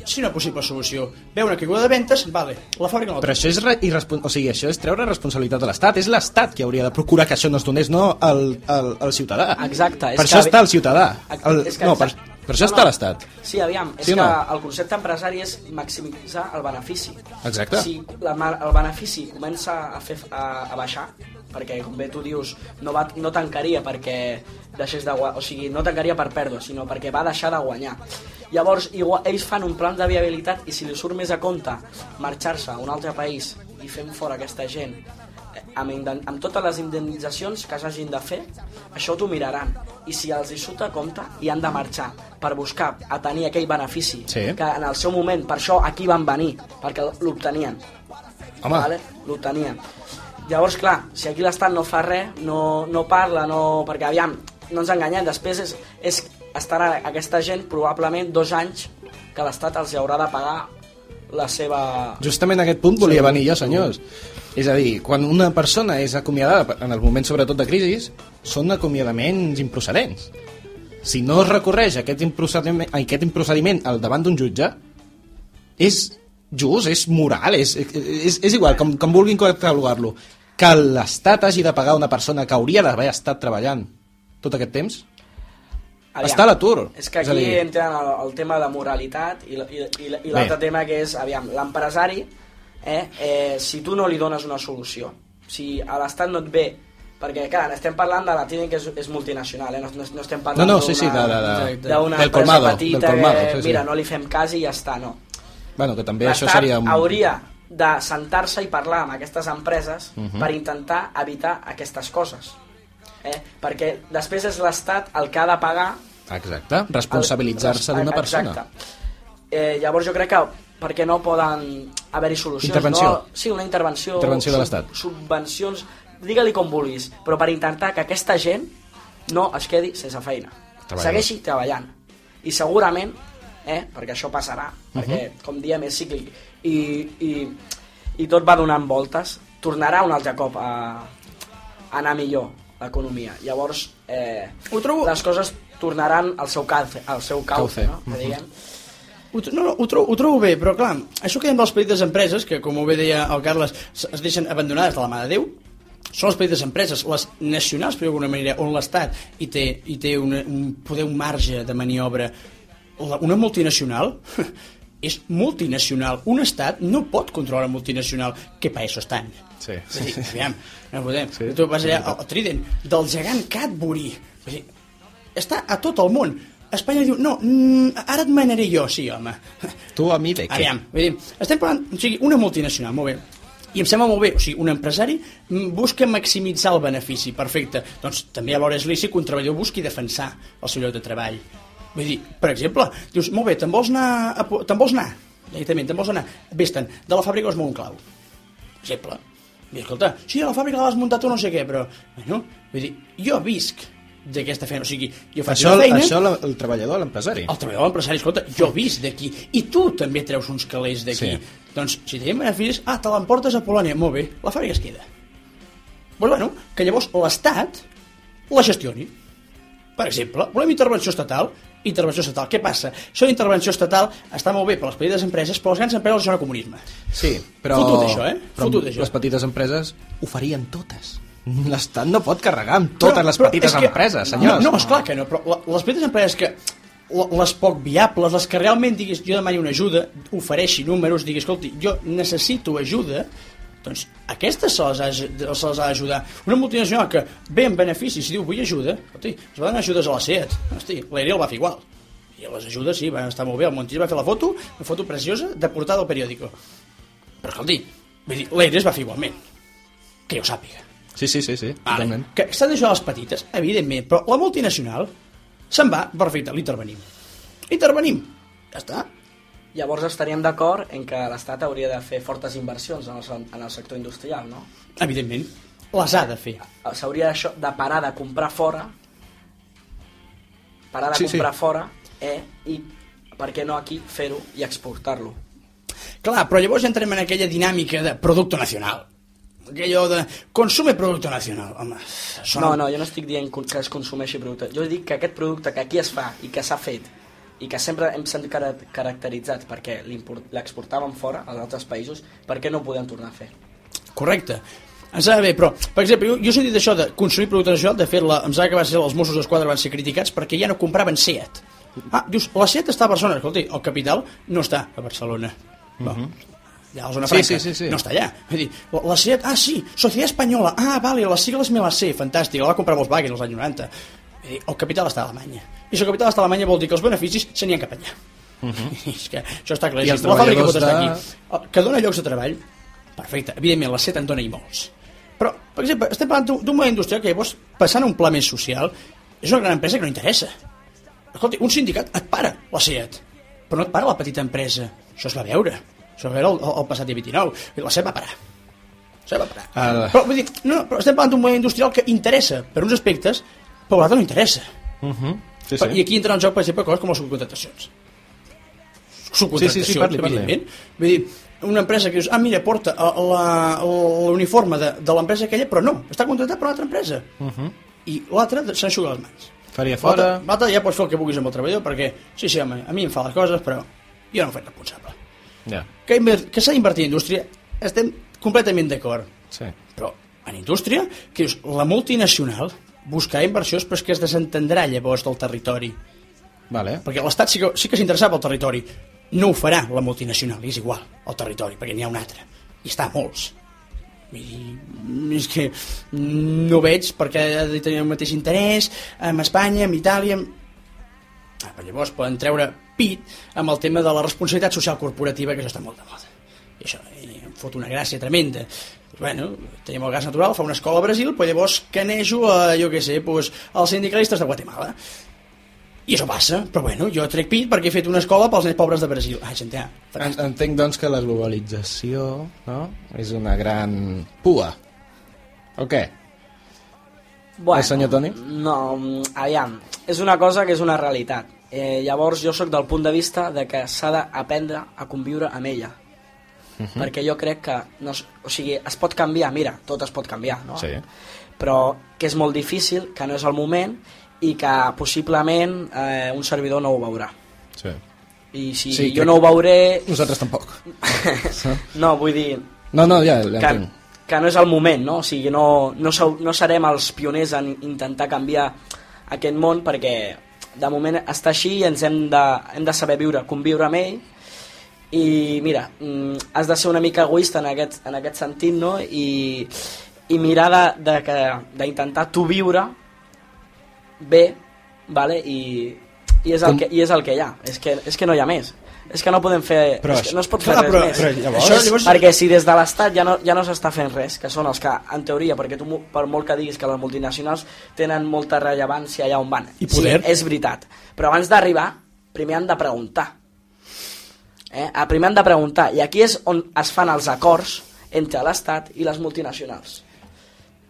D: si una possible solució veu una caiguda de ventes, vale, la fàbrica no la
C: Però això és, re- irrespon... o sigui, això és treure responsabilitat de l'Estat. És l'Estat qui hauria de procurar que això no es donés, no el, el, el ciutadà.
B: Exacte, és
C: Per
B: que-
C: això està el ciutadà. El...
B: És que
C: No, per, per això
B: No,
C: està
B: no.
C: l'Estat.
B: Sí, aviam, és
C: Sí o
B: que
C: no?
B: el concepte empresari és maximitzar el benefici.
C: Exacte.
B: Si la, el benefici comença a, fer, a, a baixar, perquè, com bé tu dius, no, va, no tancaria perquè deixés de guanyar, o sigui, no tancaria per pèrdua, sinó perquè va deixar de guanyar. Llavors, igual, ells fan un plan de viabilitat i si li surt més a compte marxar-se a un altre país i fem fora aquesta gent eh, amb, amb totes les indemnitzacions que s'hagin de fer, això t'ho miraran. I si els hi surt a compte i han de marxar per buscar a tenir aquell benefici
C: Sí.
B: que en el seu moment, per això aquí van venir, perquè l'obtenien.
C: Home.
B: Vale? L'obtenien. Llavors, clar, si aquí l'Estat no fa res, no, no parla, no... perquè aviam, no ens enganyem, després és, és estarà aquesta gent probablement dos anys que l'Estat els haurà de pagar la seva...
C: Justament a aquest punt volia venir jo, senyors. És a dir, quan una persona és acomiadada, en el moment sobretot de crisi, són acomiadaments improcedents. Si no es recorreix aquest improcediment, aquest improcediment al davant d'un jutge, és just, és moral, és, és, és igual, com, com vulguin catalogar-lo. Que l'Estat hagi de pagar una persona que hauria d'haver estat treballant tot aquest temps,
B: Aviam,
C: Està a l'atur.
B: És que
C: És
B: aquí
C: dir-
B: entren el, el tema de moralitat i, i, i, i l'altre tema que és, aviam, l'empresari, eh, eh, si tu no li dones una solució, si a l'Estat no et ve perquè, clar, estem parlant de la Tini que és, és multinacional, eh? no, no, no estem parlant
C: No, no, sí,
B: d'una-
C: sí, de- de- de-
B: d'una
C: del
B: empresa
C: colmado,
B: petita
C: del colmado,
B: que,
C: sí, sí.
B: mira, no li fem cas i ja està, no.
C: Bueno, que també això seria... Un...
B: hauria de sentar-se i parlar amb aquestes empreses
C: Mhm.
B: per intentar evitar aquestes coses. Eh? Perquè després és l'Estat el que ha de pagar
C: Exacte, responsabilitzar-se d'una persona.
B: Eh, llavors jo crec que perquè no poden haver-hi solucions
C: Intervenció.
B: no? sí, una intervenció
C: Intervenció de
B: sub-
C: l'Estat.
B: subvencions, digue-li com vulguis però per intentar que aquesta gent no es quedi sense feina
C: Treballadors.
B: segueixi treballant i segurament eh, perquè això passarà
C: Mhm.
B: perquè com diem és cíclic i, i, i tot va donant voltes tornarà un altre cop a, a anar millor l'economia llavors eh,
D: Ho trobo-
B: les coses tornaran al seu cauce, al seu cauce,
C: Cauce.
B: no? que diguem
D: Ho, no, no, ho, trobo, ho trobo bé, però clar, això que dèiem de les petites empreses, que com ho bé deia el Carles, es deixen abandonades de la mà de Déu, són les petites empreses, les nacionals, per dir d'alguna manera, on l'Estat hi té, hi té una, un poder, un marge de maniobra. Una multinacional és multinacional. Un estat no pot controlar multinacional. Què pa eso estan?
C: Sí.
D: Dir, aviam, no podem.
C: Sí,
D: Sí, tu vas allà al Trident, del gegant Cadbury. Dir, està a tot el món. Espanya diu, no, mm, ara et manaré jo, sí, home.
C: Tu a mi de què?
D: Aviam, vull dir, estem parlant, o sigui, una multinacional, molt bé. I em sembla molt bé, o sigui, un empresari mm, busca maximitzar el benefici, perfecte. Doncs també alhora és lícit que un treballador busqui defensar el seu lloc de treball. Vull dir, per exemple, dius, molt bé, te'n vols anar, a, te'n vols anar, directament, te'n vols anar, vés-te'n, de la fàbrica de Montclau, per exemple. I escolta, sí, a la fàbrica l'has muntat tu no sé què, però, bueno, vull dir, jo visc d'aquesta feina, o sigui, jo faig
C: Això,
D: una feina...
C: això la- el treballador, l'empresari.
D: El treballador l'empresari, escolta, jo he vist d'aquí, i tu també treus uns calés d'aquí.
C: Sí.
D: Doncs, si tenim beneficis, ah, te l'emportes a Polònia, molt bé, la fàbrica es queda. Pues bueno, que llavors l'Estat la gestioni. Per exemple, volem intervenció estatal, intervenció estatal. Què passa? Això d'intervenció estatal està molt bé per les petites empreses, però les grans empreses això no comunisme.
C: Sí, però...
D: Fotut, això, eh?
C: Però
D: Fotut, això.
C: les petites empreses ho farien totes. L'Estat no pot carregar amb totes
D: Però-
C: les
D: però
C: petites
D: que-
C: empreses, senyors.
D: No, no, esclar que no, però les petites empreses que les poc viables, les que realment diguis jo demani una ajuda, ofereixi números, diguis, escolti, jo necessito ajuda, doncs aquestes se les ha, se les ha d'ajudar. Una multinacional que ve amb beneficis i diu vull ajuda, escolti, es va donar ajudes a la SEAT, hosti, l'Ariel va fer igual. I les ajudes sí, van estar molt bé, el Montilla va fer la foto, una foto preciosa de portada al periòdico. Però escolti, dir, l'Aires va fer igualment, que jo sàpiga.
C: Sí, sí, sí, sí, totalment.
D: Que s'han d'això les petites, evidentment, però la multinacional se'n va, perfecte, l'intervenim. Intervenim. Ja està.
B: Llavors estaríem d'acord en que l'Estat hauria de fer fortes inversions en el, en el sector industrial, no?
D: Evidentment, les ha de fer.
B: S'hauria d'això- de parar de comprar fora, parar de
C: Sí, sí.
B: comprar fora, eh? I per què no aquí fer-ho i exportar-lo?
D: Clar, però llavors entrem en aquella dinàmica de producte nacional. Aquello de consume producte nacional. Home, això
B: No, no, jo no estic dient que es consumeixi producte. Jo dic que aquest producte que aquí es fa i que s'ha fet i que sempre hem sent cara- caracteritzats perquè l'import- l'exportàvem fora, als altres països, per què no ho podem tornar a fer?
D: Correcte. Em sap bé, però, per exemple, jo, jo he sentit això de consumir producte nacional, de fet, em sap que va ser els Mossos d'Esquadra van ser criticats perquè ja no compraven Seat. Ah, dius, la Seat està a Barcelona, escolti, el capital no està a Barcelona. Uh -huh. Allà a la zona
C: Sí,
D: franca,
C: sí, sí, sí.
D: no està allà. Vull dir, la, la Seat, ah, sí, Societat Espanyola, ah, vale, les sigles me les sé, fantàstic, la va comprar Volkswagen als anys 90. Dir, el capital està a Alemanya. I si el capital està a Alemanya vol dir que els beneficis se n'hi cap allà. Uh -huh. És que això està clar.
C: I
D: la fàbrica pot estar
C: de-
D: aquí. Que dona llocs de treball, perfecte. Evidentment, la SET en dona i molts. Però, per exemple, estem parlant d'un model industrial que llavors, passant a un pla més social, és una gran empresa que no interessa. Escolta, un sindicat et para la SEAT, però no et para la petita empresa. Això es va veure. Això es va veure el, el, el passat dia 29. I la SEAT va parar. La SEAT va parar.
C: Ah.
D: Però, vull dir, no, no, però estem parlant d'un model industrial que interessa per uns aspectes, però l'altre no interessa.
C: Uh -huh. sí,
D: Per- I
C: sí.
D: aquí entren en joc, per exemple, coses com les subcontractacions. Subcontractacions,
C: Sí, sí, sí, parli, parli.
D: evidentment. Vull dir, una empresa que dius, ah, mira, porta la- l'uniforme de, de l'empresa aquella, però no, està contractat per una altra empresa. Uh -huh. I l'altra s'enxuga les mans.
C: Faria fora...
D: L'altre ja pots fer el que vulguis amb el treballador, perquè, sí, sí, home, a mi em fa les coses, però jo no em faig responsable.
C: Ja,
D: Que, que s'ha d'invertir en indústria, estem completament d'acord.
C: sí.
D: Però en indústria, que dius, la multinacional buscarà inversions però és que es desentendrà llavors del territori.
C: Vale.
D: perquè l'Estat sí que, sí que s'interessava pel territori. No ho farà la multinacional, és igual el territori, perquè n'hi ha un altre. I està a molts. I és que no veig perquè ha de tenir el mateix interès amb Espanya, amb Itàlia amb... Ah, però llavors poden treure pit amb el tema de la responsabilitat social corporativa que això està molt de moda. I això fot una gràcia tremenda. Bueno, tenim el gas natural, fa una escola a Brasil, però llavors canejo a, jo què sé, pues, als sindicalistes de Guatemala. I això passa, però bueno, jo trec pit perquè he fet una escola pels nens pobres de Brasil. Ai, gent, ja,
C: En, entenc, doncs, que la globalització no? és una gran pua. O què?
B: Bueno,
C: El senyor Toni?
B: No, aviam, és una cosa que és una realitat. Eh, llavors jo sóc del punt de vista de que s'ha d'aprendre a conviure amb ella. Uh -huh. Perquè jo crec que, no, es- o sigui, es pot canviar, mira, tot es pot canviar, no?
C: Sí.
B: Però que és molt difícil, que no és el moment i que possiblement eh, un servidor no ho veurà.
C: Sí.
B: I si
C: Sí,
B: jo no ho veuré...
C: Nosaltres tampoc.
B: no, vull dir,
C: No, no, ja, ja
B: que, que no és el moment, no? O sigui, no, no, sou, no serem els pioners en intentar canviar aquest món perquè de moment està així i ens hem de, hem de saber viure, conviure amb ell i mira, mm, has de ser una mica egoista en aquest, en aquest sentit no? I, i mirar de- de que- d'intentar tu viure bé vale? I, i, és el
C: Com-
B: que, i és el que hi ha és que, és que no hi ha més és que no podem fer
C: Però
B: és que no es pot fer res
D: però-
B: més
D: però llavors-
B: això,
D: llavors-
B: perquè si des de l'Estat ja no, ja no s'està fent res, que són els que, en teoria, perquè tu, per molt que diguis que les multinacionals tenen molta rellevància allà on van.
D: I poder.
B: Sí, és veritat. Però abans d'arribar, primer han de preguntar. Eh? Ah, Primer han de preguntar. I aquí és on es fan els acords entre l'Estat i les multinacionals.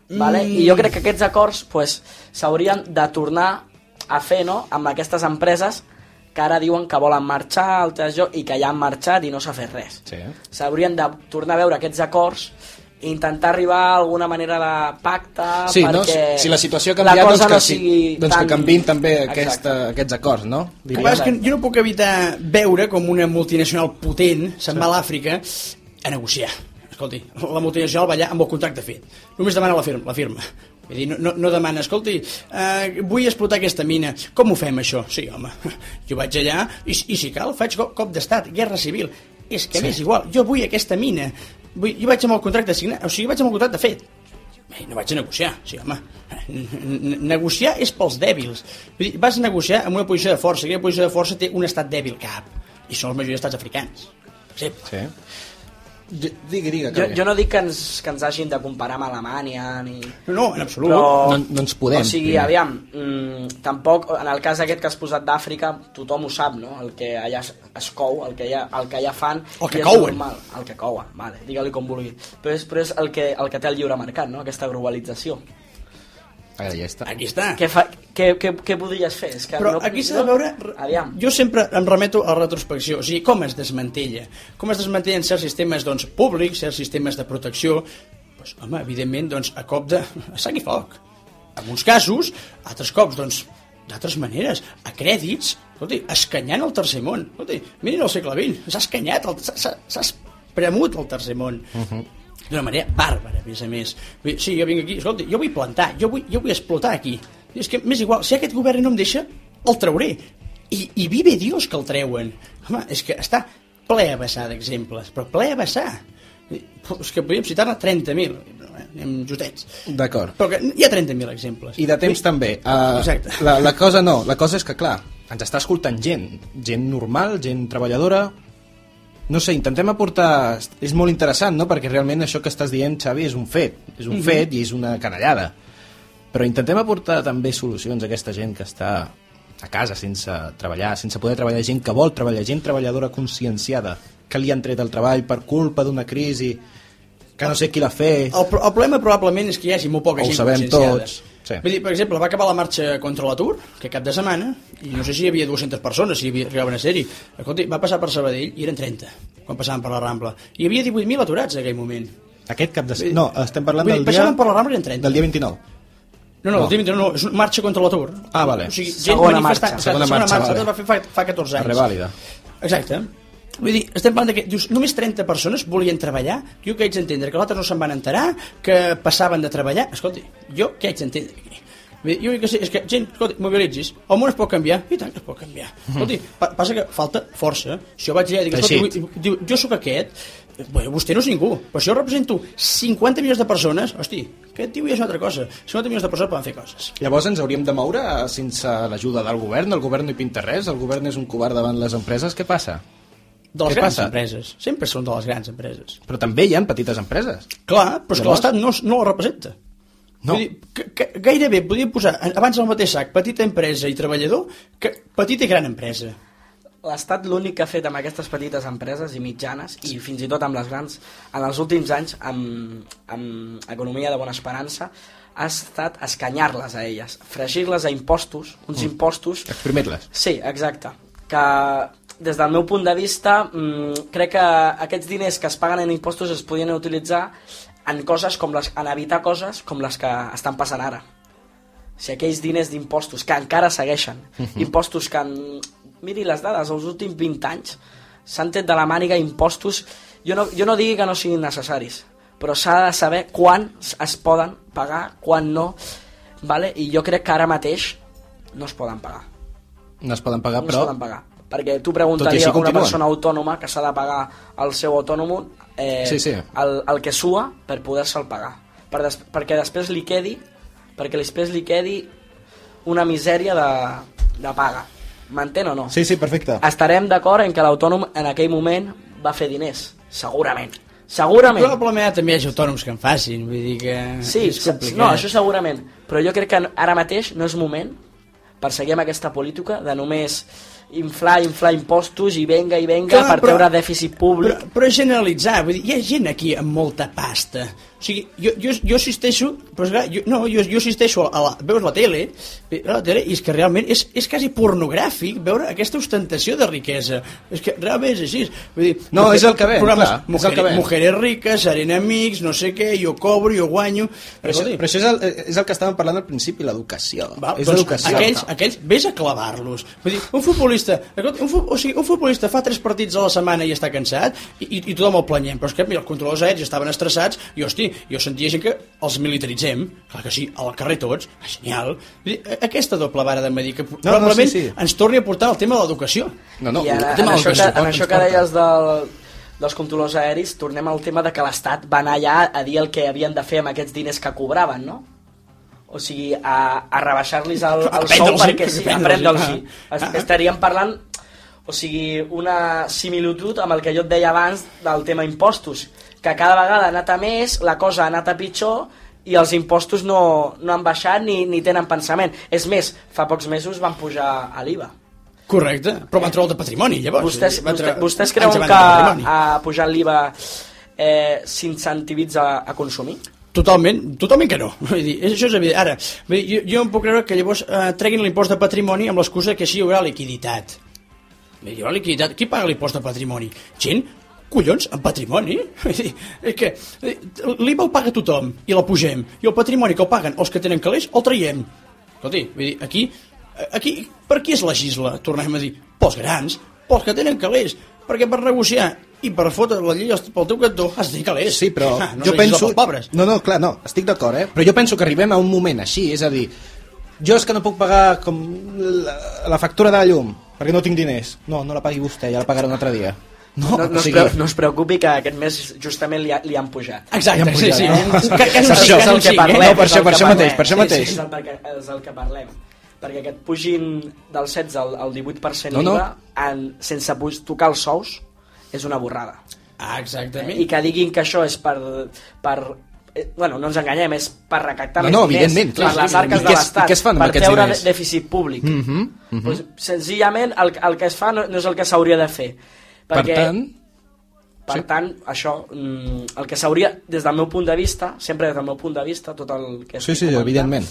B: Vale? I jo crec que aquests acords pues, s'haurien de tornar a fer no? amb aquestes empreses que ara diuen que volen marxar altres i que ja han marxat i no s'ha fet res
C: Sí.
B: s'haurien de tornar a veure aquests acords intentar arribar a alguna manera de pacte
C: Sí, no?
B: perquè
C: Si la situació ha
B: la
C: canviat,
B: cosa
C: doncs, que,
B: no
C: sí,
B: sigui
C: doncs
B: tan...
C: que canvin també aquesta, aquests acords, no? Diria.
D: que jo no puc evitar veure com una multinacional potent se'n va a l'Àfrica a negociar. Escolti, la multinacional va allà amb el contracte fet. Només demana la firma. La firma. Vull dir, no, no, no demana, escolti, eh, vull explotar aquesta mina, com ho fem això? Sí, home, jo vaig allà i, i si cal faig cop, cop d'estat, guerra civil. És que sí. m'és igual, jo vull aquesta mina, vull, jo vaig amb el contracte signat, o sigui, vaig amb el contracte fet. Bé, no vaig a negociar, sí, home. Negociar és pels dèbils. Vull dir, vas a negociar amb una posició de força. Aquella posició de força té un estat dèbil cap. I són els majoria d'estats africans. Per exemple.
C: Sí. Di- Digui, digui,
B: jo, jo no dic que ens, que ens hagin de comparar amb Alemanya ni...
D: No, no, en absolut.
B: però...
C: No- no ens podem,
B: o sigui,
C: primer.
B: aviam mm, tampoc, en el cas aquest que has posat d'Àfrica tothom ho sap, no? el que allà es, es cou el que allà, el que allà fan
D: El que couen.
B: normal, el que couen, vale, digue-li com vulgui però és, però és el, que, el que té el lliure mercat no? aquesta globalització
C: Ara ja està.
D: Aquí està.
B: què, fa, què, què, què podries fer? És que
D: Però
B: no,
D: aquí s'ha de veure...
B: aviam,
D: Jo sempre em remeto a la retrospecció, o sigui, com es desmantella. Com es desmantellen certs sistemes doncs, públics, certs sistemes de protecció, doncs, home, evidentment, doncs, a cop de a sang i foc. En uns casos, altres cops, doncs, d'altres maneres, a crèdits, escolti, escanyant el tercer món. Escolti, mirin el segle XX, s'ha escanyat, s'ha- espremut el tercer món. Uh -huh d'una manera bàrbara, a més a més. Sí, jo vinc aquí, escolta, jo vull plantar, jo vull, jo vull explotar aquí. I és que m'és igual, si aquest govern no em deixa, el trauré. I, i vive Dios que el treuen. Home, és que està ple a vessar d'exemples, però ple a vessar. És que podríem citar-ne 30.000, anem justets.
C: D'acord.
D: Però que hi ha 30.000 exemples.
C: I de temps
D: Vull-
C: també. Uh,
D: Exacte.
C: La, la cosa no, la cosa és que, clar, ens està escoltant gent, gent normal, gent treballadora... No sé, intentem aportar... És molt interessant, no?, perquè realment això que estàs dient, Xavi, és un fet. És un fet i és una canallada. Però intentem aportar també solucions a aquesta gent que està a casa sense treballar, sense poder treballar, gent que vol treballar, gent treballadora conscienciada, que li han tret el treball per culpa d'una crisi, que no sé qui l'ha fet...
D: El, el problema probablement és que hi hagi molt poca
C: Ho
D: gent
C: sabem
D: conscienciada.
C: tots, sí.
D: Vull dir, per exemple, va acabar la marxa contra l'atur, que cap de setmana, i no sé si hi havia 200 persones, si hi havia, arribaven a ser-hi. Va passar per Sabadell i eren 30, quan passaven per la Rambla. I hi havia 18.000 aturats en aquell moment.
C: Aquest cap de... No, estem parlant
D: dir,
C: del dia...
D: passaven per la Rambla i eren 30.
C: Del dia 29.
D: No, no,
C: No.
D: el dia 29 no, és una marxa contra l'atur.
C: Ah, vale.
D: O sigui, gent
B: Segona
D: manifestant.
B: marxa.
D: Segona,
C: Segona marxa,
D: marxa,
C: vale.
D: va fer fa, fa 14 anys.
C: La revàlida.
D: Exacte. Vull dir, estem parlant de que dius, només 30 persones volien treballar, jo què haig d'entendre? Que els altres no se'n van enterar, que passaven de treballar? Escolti, jo què haig d'entendre aquí? Dir, Jo que sé, és que, gent, escolti, mobilitzis, el món es pot canviar? I tant que es pot canviar. Escolti, pa passa que falta força. Si jo vaig allà i dic, escolti, vull- diu, jo sóc aquest, bueno, vostè no és ningú, però si jo represento 50 milions de persones, hosti, aquest tio ja és una altra cosa. 50 milions de persones poden fer coses.
C: Llavors ens hauríem de moure eh, sense l'ajuda del govern, el govern no hi pinta res, el govern és un covard davant les empreses, què passa?
D: De les
C: Què
D: grans
C: passa?
D: empreses. Sempre són de les grans empreses.
C: Però també hi ha petites empreses.
D: Clar, però és que l'Estat no, no la representa.
C: No.
D: Vull dir, que, que, gairebé podria posar abans al mateix sac petita empresa i treballador que petita i gran empresa.
B: L'Estat l'únic que ha fet amb aquestes petites empreses i mitjanes, i fins i tot amb les grans, en els últims anys, amb, amb economia de bona esperança, ha estat escanyar-les a elles, fregir-les a impostos, uns
C: Mm.
B: impostos...
C: Exprimir-les.
B: Sí, exacte. Que des del meu punt de vista, mm, crec que aquests diners que es paguen en impostos es podien utilitzar en coses com les, en evitar coses com les que estan passant ara. O sigui, aquells diners d'impostos que encara segueixen, impostos que, en, miri les dades, els últims 20 anys s'han tret de la màniga impostos, jo no, jo no digui que no siguin necessaris, però s'ha de saber quan es poden pagar, quan no, vale? i jo crec que ara mateix no es poden pagar
C: No es poden pagar,
B: no
C: però...
B: es poden pagar. Perquè tu preguntaries a una
C: continuen.
B: persona autònoma que s'ha de pagar el seu autònom eh,
C: Sí, sí.
B: El, el que sua per poder-se'l pagar. Per des, perquè després li quedi perquè després li quedi una misèria de, de paga. M'entén o no?
C: Sí, sí, perfecte.
B: Estarem d'acord en que l'autònom en aquell moment va fer diners. Segurament. Segurament.
D: Probablement també hi hagi autònoms que en facin, vull dir que
B: Sí,
D: és complicat.
B: no, això segurament. Però jo crec que ara mateix no és moment per seguir amb aquesta política de només inflar, inflar impostos i venga i venga
D: Clar,
B: per
D: però-
B: treure dèficit públic.
D: Però, però generalitzar, vull dir, hi ha gent aquí amb molta pasta. O sigui, jo, jo, jo assisteixo, però clar, jo, no, jo, jo assisteixo a la, veus la tele, veus la tele i és que realment és, és quasi pornogràfic veure aquesta ostentació de riquesa. És que realment és així. Vull dir,
C: No, és el que ven,
D: programes,
C: clar, és el
D: mujeres,
C: que ven.
D: mujeres riques, serem amics, no sé què, jo cobro, jo guanyo...
C: Però
D: Escolti,
C: però això és, el, és el que estàvem parlant al principi, l'educació. És
D: doncs
C: l'educació.
D: aquells, aquells, vés a clavar-los. Vull dir, un futbolista, un, o sigui, un futbolista fa tres partits a la setmana i està cansat i, i, i tothom el planyem, però és que mira, els controladors aèris estaven estressats i, hosti, jo sentia gent que els militaritzem, clar que sí, al carrer tots, ah, genial. Aquesta doble vara de medir que
C: no,
D: probablement
C: sí, sí.
D: ens torni a portar el tema de l'educació.
C: No, no,
B: I ara,
D: el tema
B: en, això que, en això que deies del, dels controladors aeris, tornem al tema de que l'Estat va anar allà a dir el que havien de fer amb aquests diners que cobraven, no? O sigui, a, a rebaixar-los el, el sou
D: prendre'ls-hi,
B: perquè sí, a
D: prendre'ls-hi,
B: prendre'ls-hi.
D: ah. Ah.
B: Estaríem parlant o sigui, una similitud amb el que jo et deia abans del tema impostos, que cada vegada ha anat a més, la cosa ha anat a pitjor i els impostos no, no han baixat ni, ni tenen pensament. És més, fa pocs mesos van pujar a l'IVA.
D: Correcte, però van treure el de patrimoni, llavors.
B: Vostès, vostè, vostès creuen que a pujar l'IVA eh, s'incentivitza a consumir?
D: Totalment, totalment que no. Vull dir, això és evident. Ara, jo, jo em puc creure que llavors eh, treguin l'impost de patrimoni amb l'excusa que així hi haurà liquiditat. Hi haurà liquiditat. Qui paga l'impost de patrimoni? Gent collons, en patrimoni? Dir, és que eh, l'IVA el paga tothom i la pugem. I el patrimoni que el paguen els que tenen calés el traiem. Escolti, vull dir, aquí, aquí per qui es legisla? Tornem a dir, pels grans, pels que tenen calés, perquè per negociar i per fotre la llei pel teu cantó has de tenir calés.
C: Sí, però
D: Ah, no
C: jo penso...
D: pobres.
C: No, no, clar, no, estic d'acord, eh? Però jo penso que arribem a un moment així, és a dir, jo és que no puc pagar com la, la factura de la llum, perquè no tinc diners. No, no la pagui vostè, ja la pagaré un altre dia. No,
B: No, no,
C: o
B: es,
C: sigui,
B: preu, no es preocupi que aquest mes justament li, ha, li han pujat.
D: Exacte,
C: hem
D: sí,
C: pujat,
D: sí.
C: no?
D: Que, que és un
B: És
D: sí,
B: el-
D: que
B: és
D: és
B: el
D: un
B: que
D: sí,
B: parlem.
D: eh?
C: No, per això- per
B: que
C: això mateix, per això
B: Sí,
C: mateix.
B: Sí, és, el, perquè, és el que parlem. Perquè aquest pugin del 16 al, al 18%
C: No, no.
B: IVA en, sense tocar els sous és una borrada.
D: Ah, exactament.
B: I que diguin que això és per... per eh, bueno, no ens enganyem, és per recaptar
C: No,
B: més
C: no,
B: diners
C: evidentment, clar,
B: per les
C: sí,
B: arques de
C: es-
B: l'Estat,
C: i què es fan amb
B: per
C: aquests
B: treure
C: diners?
B: dèficit públic.
C: Mhm, mhm.
B: pues, senzillament el, el que es fa no, no és el que s'hauria de fer.
C: Per tant,
B: per
C: Sí.
B: tant, això, mm, el que s'hauria, des del meu punt de vista, sempre des del meu punt de vista, tot el que
C: Sí, sí,
B: comentant,
C: evidentment.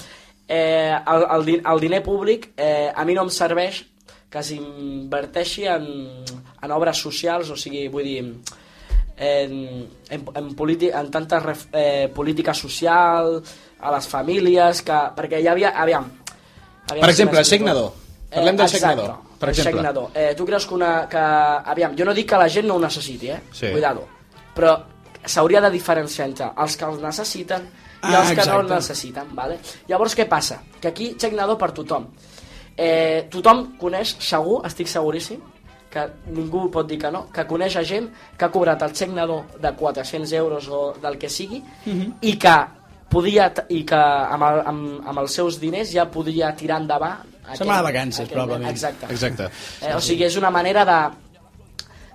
B: Eh, el, el, el diner públic eh, a mi no em serveix que s'inverteixi en, en obres socials, o sigui, vull dir, en, en, en, politi, en tanta ref, eh, política social, a les famílies, que, perquè hi havia... Aviam, aviam
C: Per
B: si
C: exemple, el
B: m'explico.
C: Signador. Parlem del
B: exacte,
C: Signador, per
B: el
C: exemple.
B: Signador. Eh, tu creus que una... Que, aviam, jo no dic que la gent no ho necessiti, eh?
C: Sí.
B: Cuidado. Però s'hauria de diferenciar entre els que els necessiten i
D: Ah,
B: els que no els necessiten, vale? Llavors, què passa? Que aquí Signador per tothom. Eh, tothom coneix, segur, estic seguríssim, que ningú pot dir que no, que coneix a gent que ha cobrat el Signador de 400 euros o del que sigui
D: Mhm.
B: i que podia i que amb, el, amb, amb els seus diners ja podia tirar endavant
D: Se'n va de vacances,
B: aquell-
D: probablement.
B: exacte,
C: Exacte.
B: Eh, o sigui, és una manera de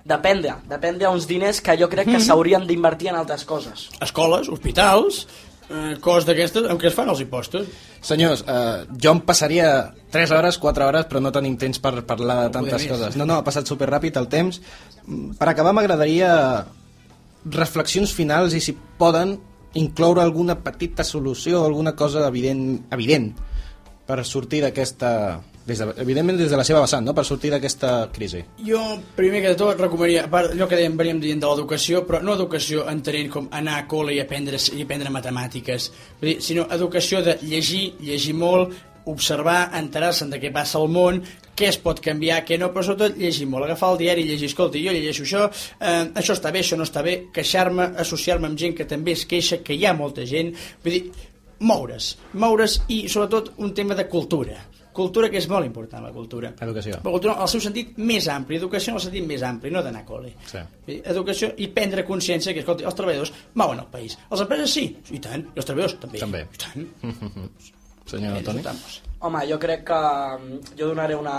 B: Depèn, de- depèn d'uns diners que jo crec que s'haurien d'invertir en altres coses.
D: Escoles, hospitals, eh, coses d'aquestes, amb què es fan els impostos.
C: Senyors, eh, jo em passaria 3 hores, 4 hores, però no tenim temps per parlar de tantes coses. No, no, ha passat superràpid el temps. Mm, Per acabar, m'agradaria reflexions finals i, si poden, incloure alguna petita solució, alguna cosa evident, evident per sortir d'aquesta... Des de, evidentment des de la seva vessant, no? per sortir d'aquesta crisi.
D: Jo, primer que de tot, recomanaria, a part allò que dèiem, veníem dient de l'educació, però no educació entenent com anar a col·le i aprendre, i aprendre matemàtiques, vull dir, sinó educació de llegir, llegir molt, observar, enterar-se'n de què passa al món, què es pot canviar, què no, però sobretot llegir molt, agafar el diari i llegir, escolta, jo llegeixo això, eh, això està bé, això no està bé, queixar-me, associar-me amb gent que també es queixa, que hi ha molta gent, vull dir, moure's, moure's i sobretot un tema de cultura, cultura que és molt important, la cultura.
C: Educació.
D: Però cultura, el seu sentit més ampli, educació en el sentit més ampli, no d'anar a col·le.
C: Sí.
D: Educació i prendre consciència que, escolta, els treballadors mouen el país. Les empreses sí, i tant, i els treballadors també.
C: També.
D: I tant.
C: Senyor Toni?
B: Home, jo crec que mm, jo donaré una...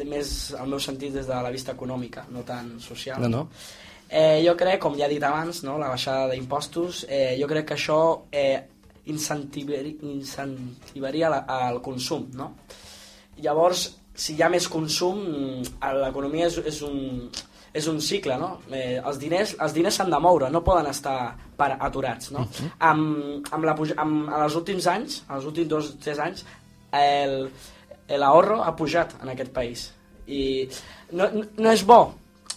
B: de més el meu sentit des de la vista econòmica, no tan social.
C: No, no.
B: Eh, jo crec, com ja he dit abans, no, la baixada d'impostos, eh, jo crec que això eh, incentivari, incentivaria la, el consum, no? Llavors, si hi ha més consum, mm, l'economia és, és, un, és un cicle, no? Eh, els diners els diners s'han de moure, no poden estar per, aturats, no? amb, amb la, amb, en els últims anys, en els últims dos tres anys, el, l'ahorro ha pujat en aquest país. I no, no- és bo,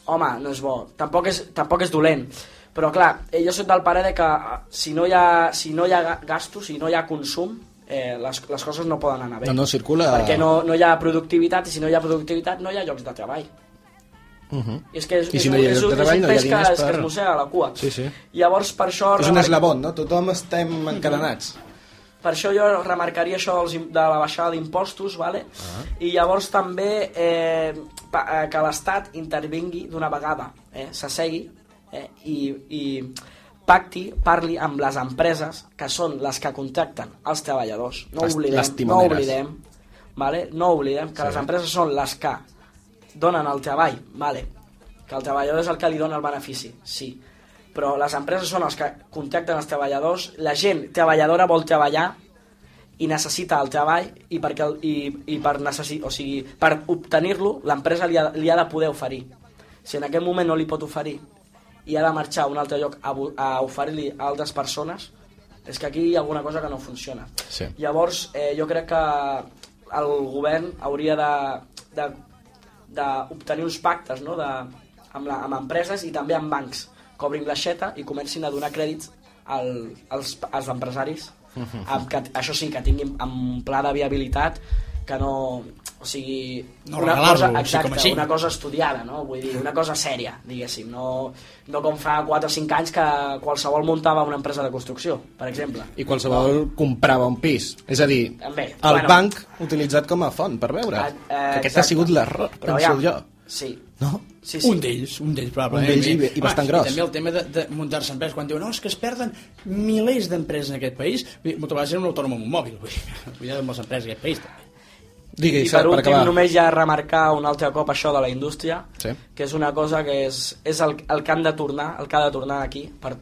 B: home, no és bo, tampoc és, tampoc és dolent, però clar, jo soc del pare de que eh, si no hi ha, si no hi ha ga- gastos, si no hi ha consum, eh, les, les coses no poden anar bé.
C: No, no, circula-
B: Perquè no, no hi ha productivitat, i si no hi ha productivitat no hi ha llocs de treball.
C: Uh -huh.
B: I és que és,
C: I si
B: és,
C: no hi ha
B: és,
C: lloc de
B: és
C: treball,
B: un
C: no hi ha
B: pes que, es- que
C: per-
B: es mossega la cua.
C: Sí, sí.
B: Llavors, per això...
C: És un eslabon, no? Tothom estem encadenats.
B: per això jo remarcaria això dels de la baixada d'impostos, vale?
C: Ah.
B: i llavors també eh, pa, eh, que l'Estat intervingui d'una vegada, eh? s'assegui eh? I, i pacti, parli amb les empreses que són les que contracten els treballadors. No oblidem,
C: les
B: no oblidem, vale? no oblidem que
C: Sí.
B: les empreses són les que donen el treball, vale? que el treballador és el que li dona el benefici, sí, però les empreses són els que contracten els treballadors, la gent treballadora vol treballar i necessita el treball i, perquè el, i, i per, necessi, o sigui, per obtenir-lo l'empresa li, ha, li ha de poder oferir. Si en aquest moment no li pot oferir i ha de marxar a un altre lloc a, a oferir-li a altres persones, és que aquí hi ha alguna cosa que no funciona.
C: Sí.
B: Llavors, eh, jo crec que el govern hauria de, de, d'obtenir uns pactes no? de, amb, la, amb empreses i també amb bancs que obrin l'aixeta i comencin a donar crèdits al, als, als empresaris amb que, això sí, que tinguin amb un pla de viabilitat que no o sigui,
D: No
B: una cosa,
D: així
B: exacte,
D: com així.
B: una cosa estudiada, no? Vull dir, una cosa sèria, diguéssim, no, no com fa 4 o 5 anys que qualsevol muntava una empresa de construcció, per exemple.
C: I qualsevol comprava un pis. És a dir,
B: També,
C: el
B: bueno.
C: banc utilitzat com a font per veure.
B: Ah, eh,
C: que aquest
B: exacte.
C: ha sigut l'error,
B: Però
C: penso
B: aviam,
C: jo.
B: Sí,
C: No?
B: sí, sí.
D: Un d'ells, un d'ells probablement.
C: Un d'ells i bé- i bastant gros.
D: I també el tema de, de muntar-se empreses, quan diuen, no, és que es perden milers d'empreses en aquest país, vull dir, moltes vegades era un autònom amb un mòbil, vull dir, vull dir, moltes empreses en aquest país, també.
C: Digui,
B: I per
C: per
B: últim,
C: acabar.
B: només ja remarcar un altre cop això de la indústria,
C: Sí.
B: que és una cosa que és, és el, el que han de tornar, el que ha de tornar aquí per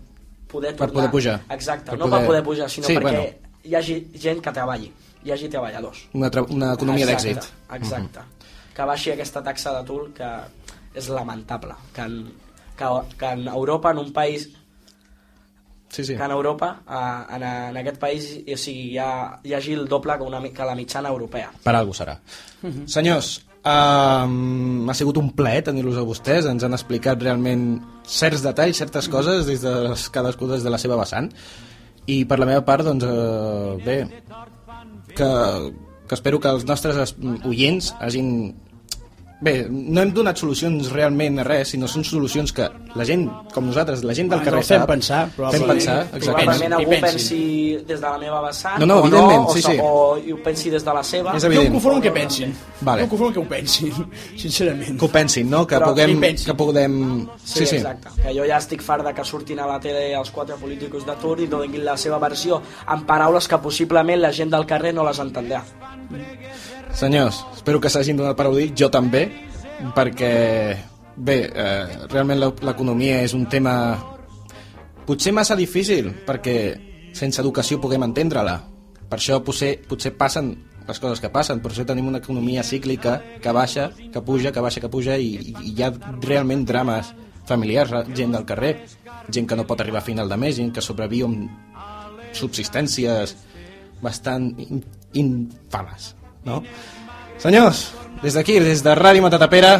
B: poder
C: Per
B: tornar.
C: poder pujar.
B: Exacte,
C: Per
B: no
C: poder-
B: per poder pujar, sinó
C: Sí,
B: perquè
C: bueno.
B: hi hagi gent que treballi, hi hagi treballadors.
C: Una, tra- una economia
B: Exacte,
C: d'èxit. Mhm.
B: Exacte. Que baixi aquesta taxa d'atur que és lamentable. Que en, que, que en Europa, en un país
C: Sí, sí.
B: que en Europa, eh, en, en aquest país, o sigui, hi, ha, hi hagi el doble que, una, que la mitjana europea.
C: Per algú serà. Senyors, um, ha sigut un plaer tenir-los a vostès. Ens han explicat realment certs detalls, certes coses, des de les, cadascú des de la seva vessant. I per la meva part, doncs, uh, bé, que, que espero que els nostres es- oients hagin Bé, no hem donat solucions realment a res, sinó són solucions que la gent, com nosaltres, la gent del
D: Ah,
C: carrer
D: fem
C: sap,
D: pensar,
C: fem
D: probablement.
C: pensar,
D: Sí,
C: exactament.
B: Probablement algú pensi des de la meva vessant
C: No, no,
B: o
C: evidentment,
B: o,
C: sí, sí.
B: o ho pensi des de la seva.
C: És
D: Jo
C: evident.
D: em conformo que pensin.
C: Vale.
D: Jo em conformo que ho pensin, sincerament.
C: Que ho pensin, no? Que
B: Però
C: puguem...
D: que pensin.
C: Que puguem...
B: Sí, sí, exacte. Que jo ja estic fart de que surtin a la tele els quatre polítics d'atur i donin la seva versió en paraules que possiblement la gent del carrer no les entendrà.
C: Senyors, espero que s'hagin donat per audir, jo també, perquè bé, eh, realment l'e- l'economia és un tema potser massa difícil perquè sense educació puguem entendre-la. Per això potser, potser passen les coses que passen, per això tenim una economia cíclica que baixa, que puja, que baixa, que puja i, i hi ha realment drames familiars, gent del carrer, gent que no pot arribar a final de mes, gent que sobreviu amb subsistències bastant in, infames, no? Senyors, des d'aquí, des de Ràdio Matatapera,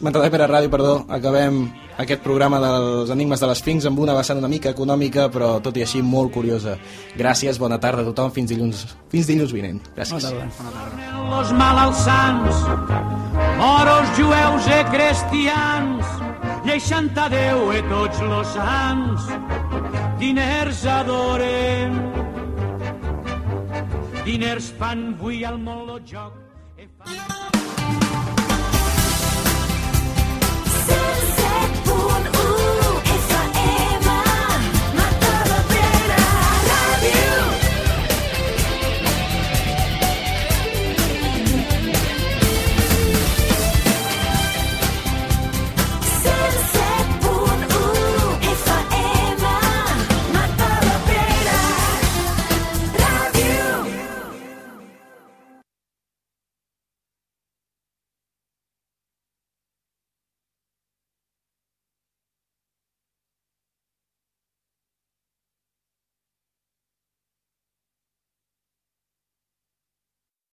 C: Matatapera Ràdio, perdó, acabem aquest programa dels Enigmes de les Fincs amb una vessant una mica econòmica, però tot i així molt curiosa. Gràcies, bona tarda a tothom, fins dilluns, fins dilluns vinent. Gràcies.
F: los malalsans, moros, jueus i cristians, lleixant a Déu i tots los sants, diners adorem. Diners fan avui al món lo joc. e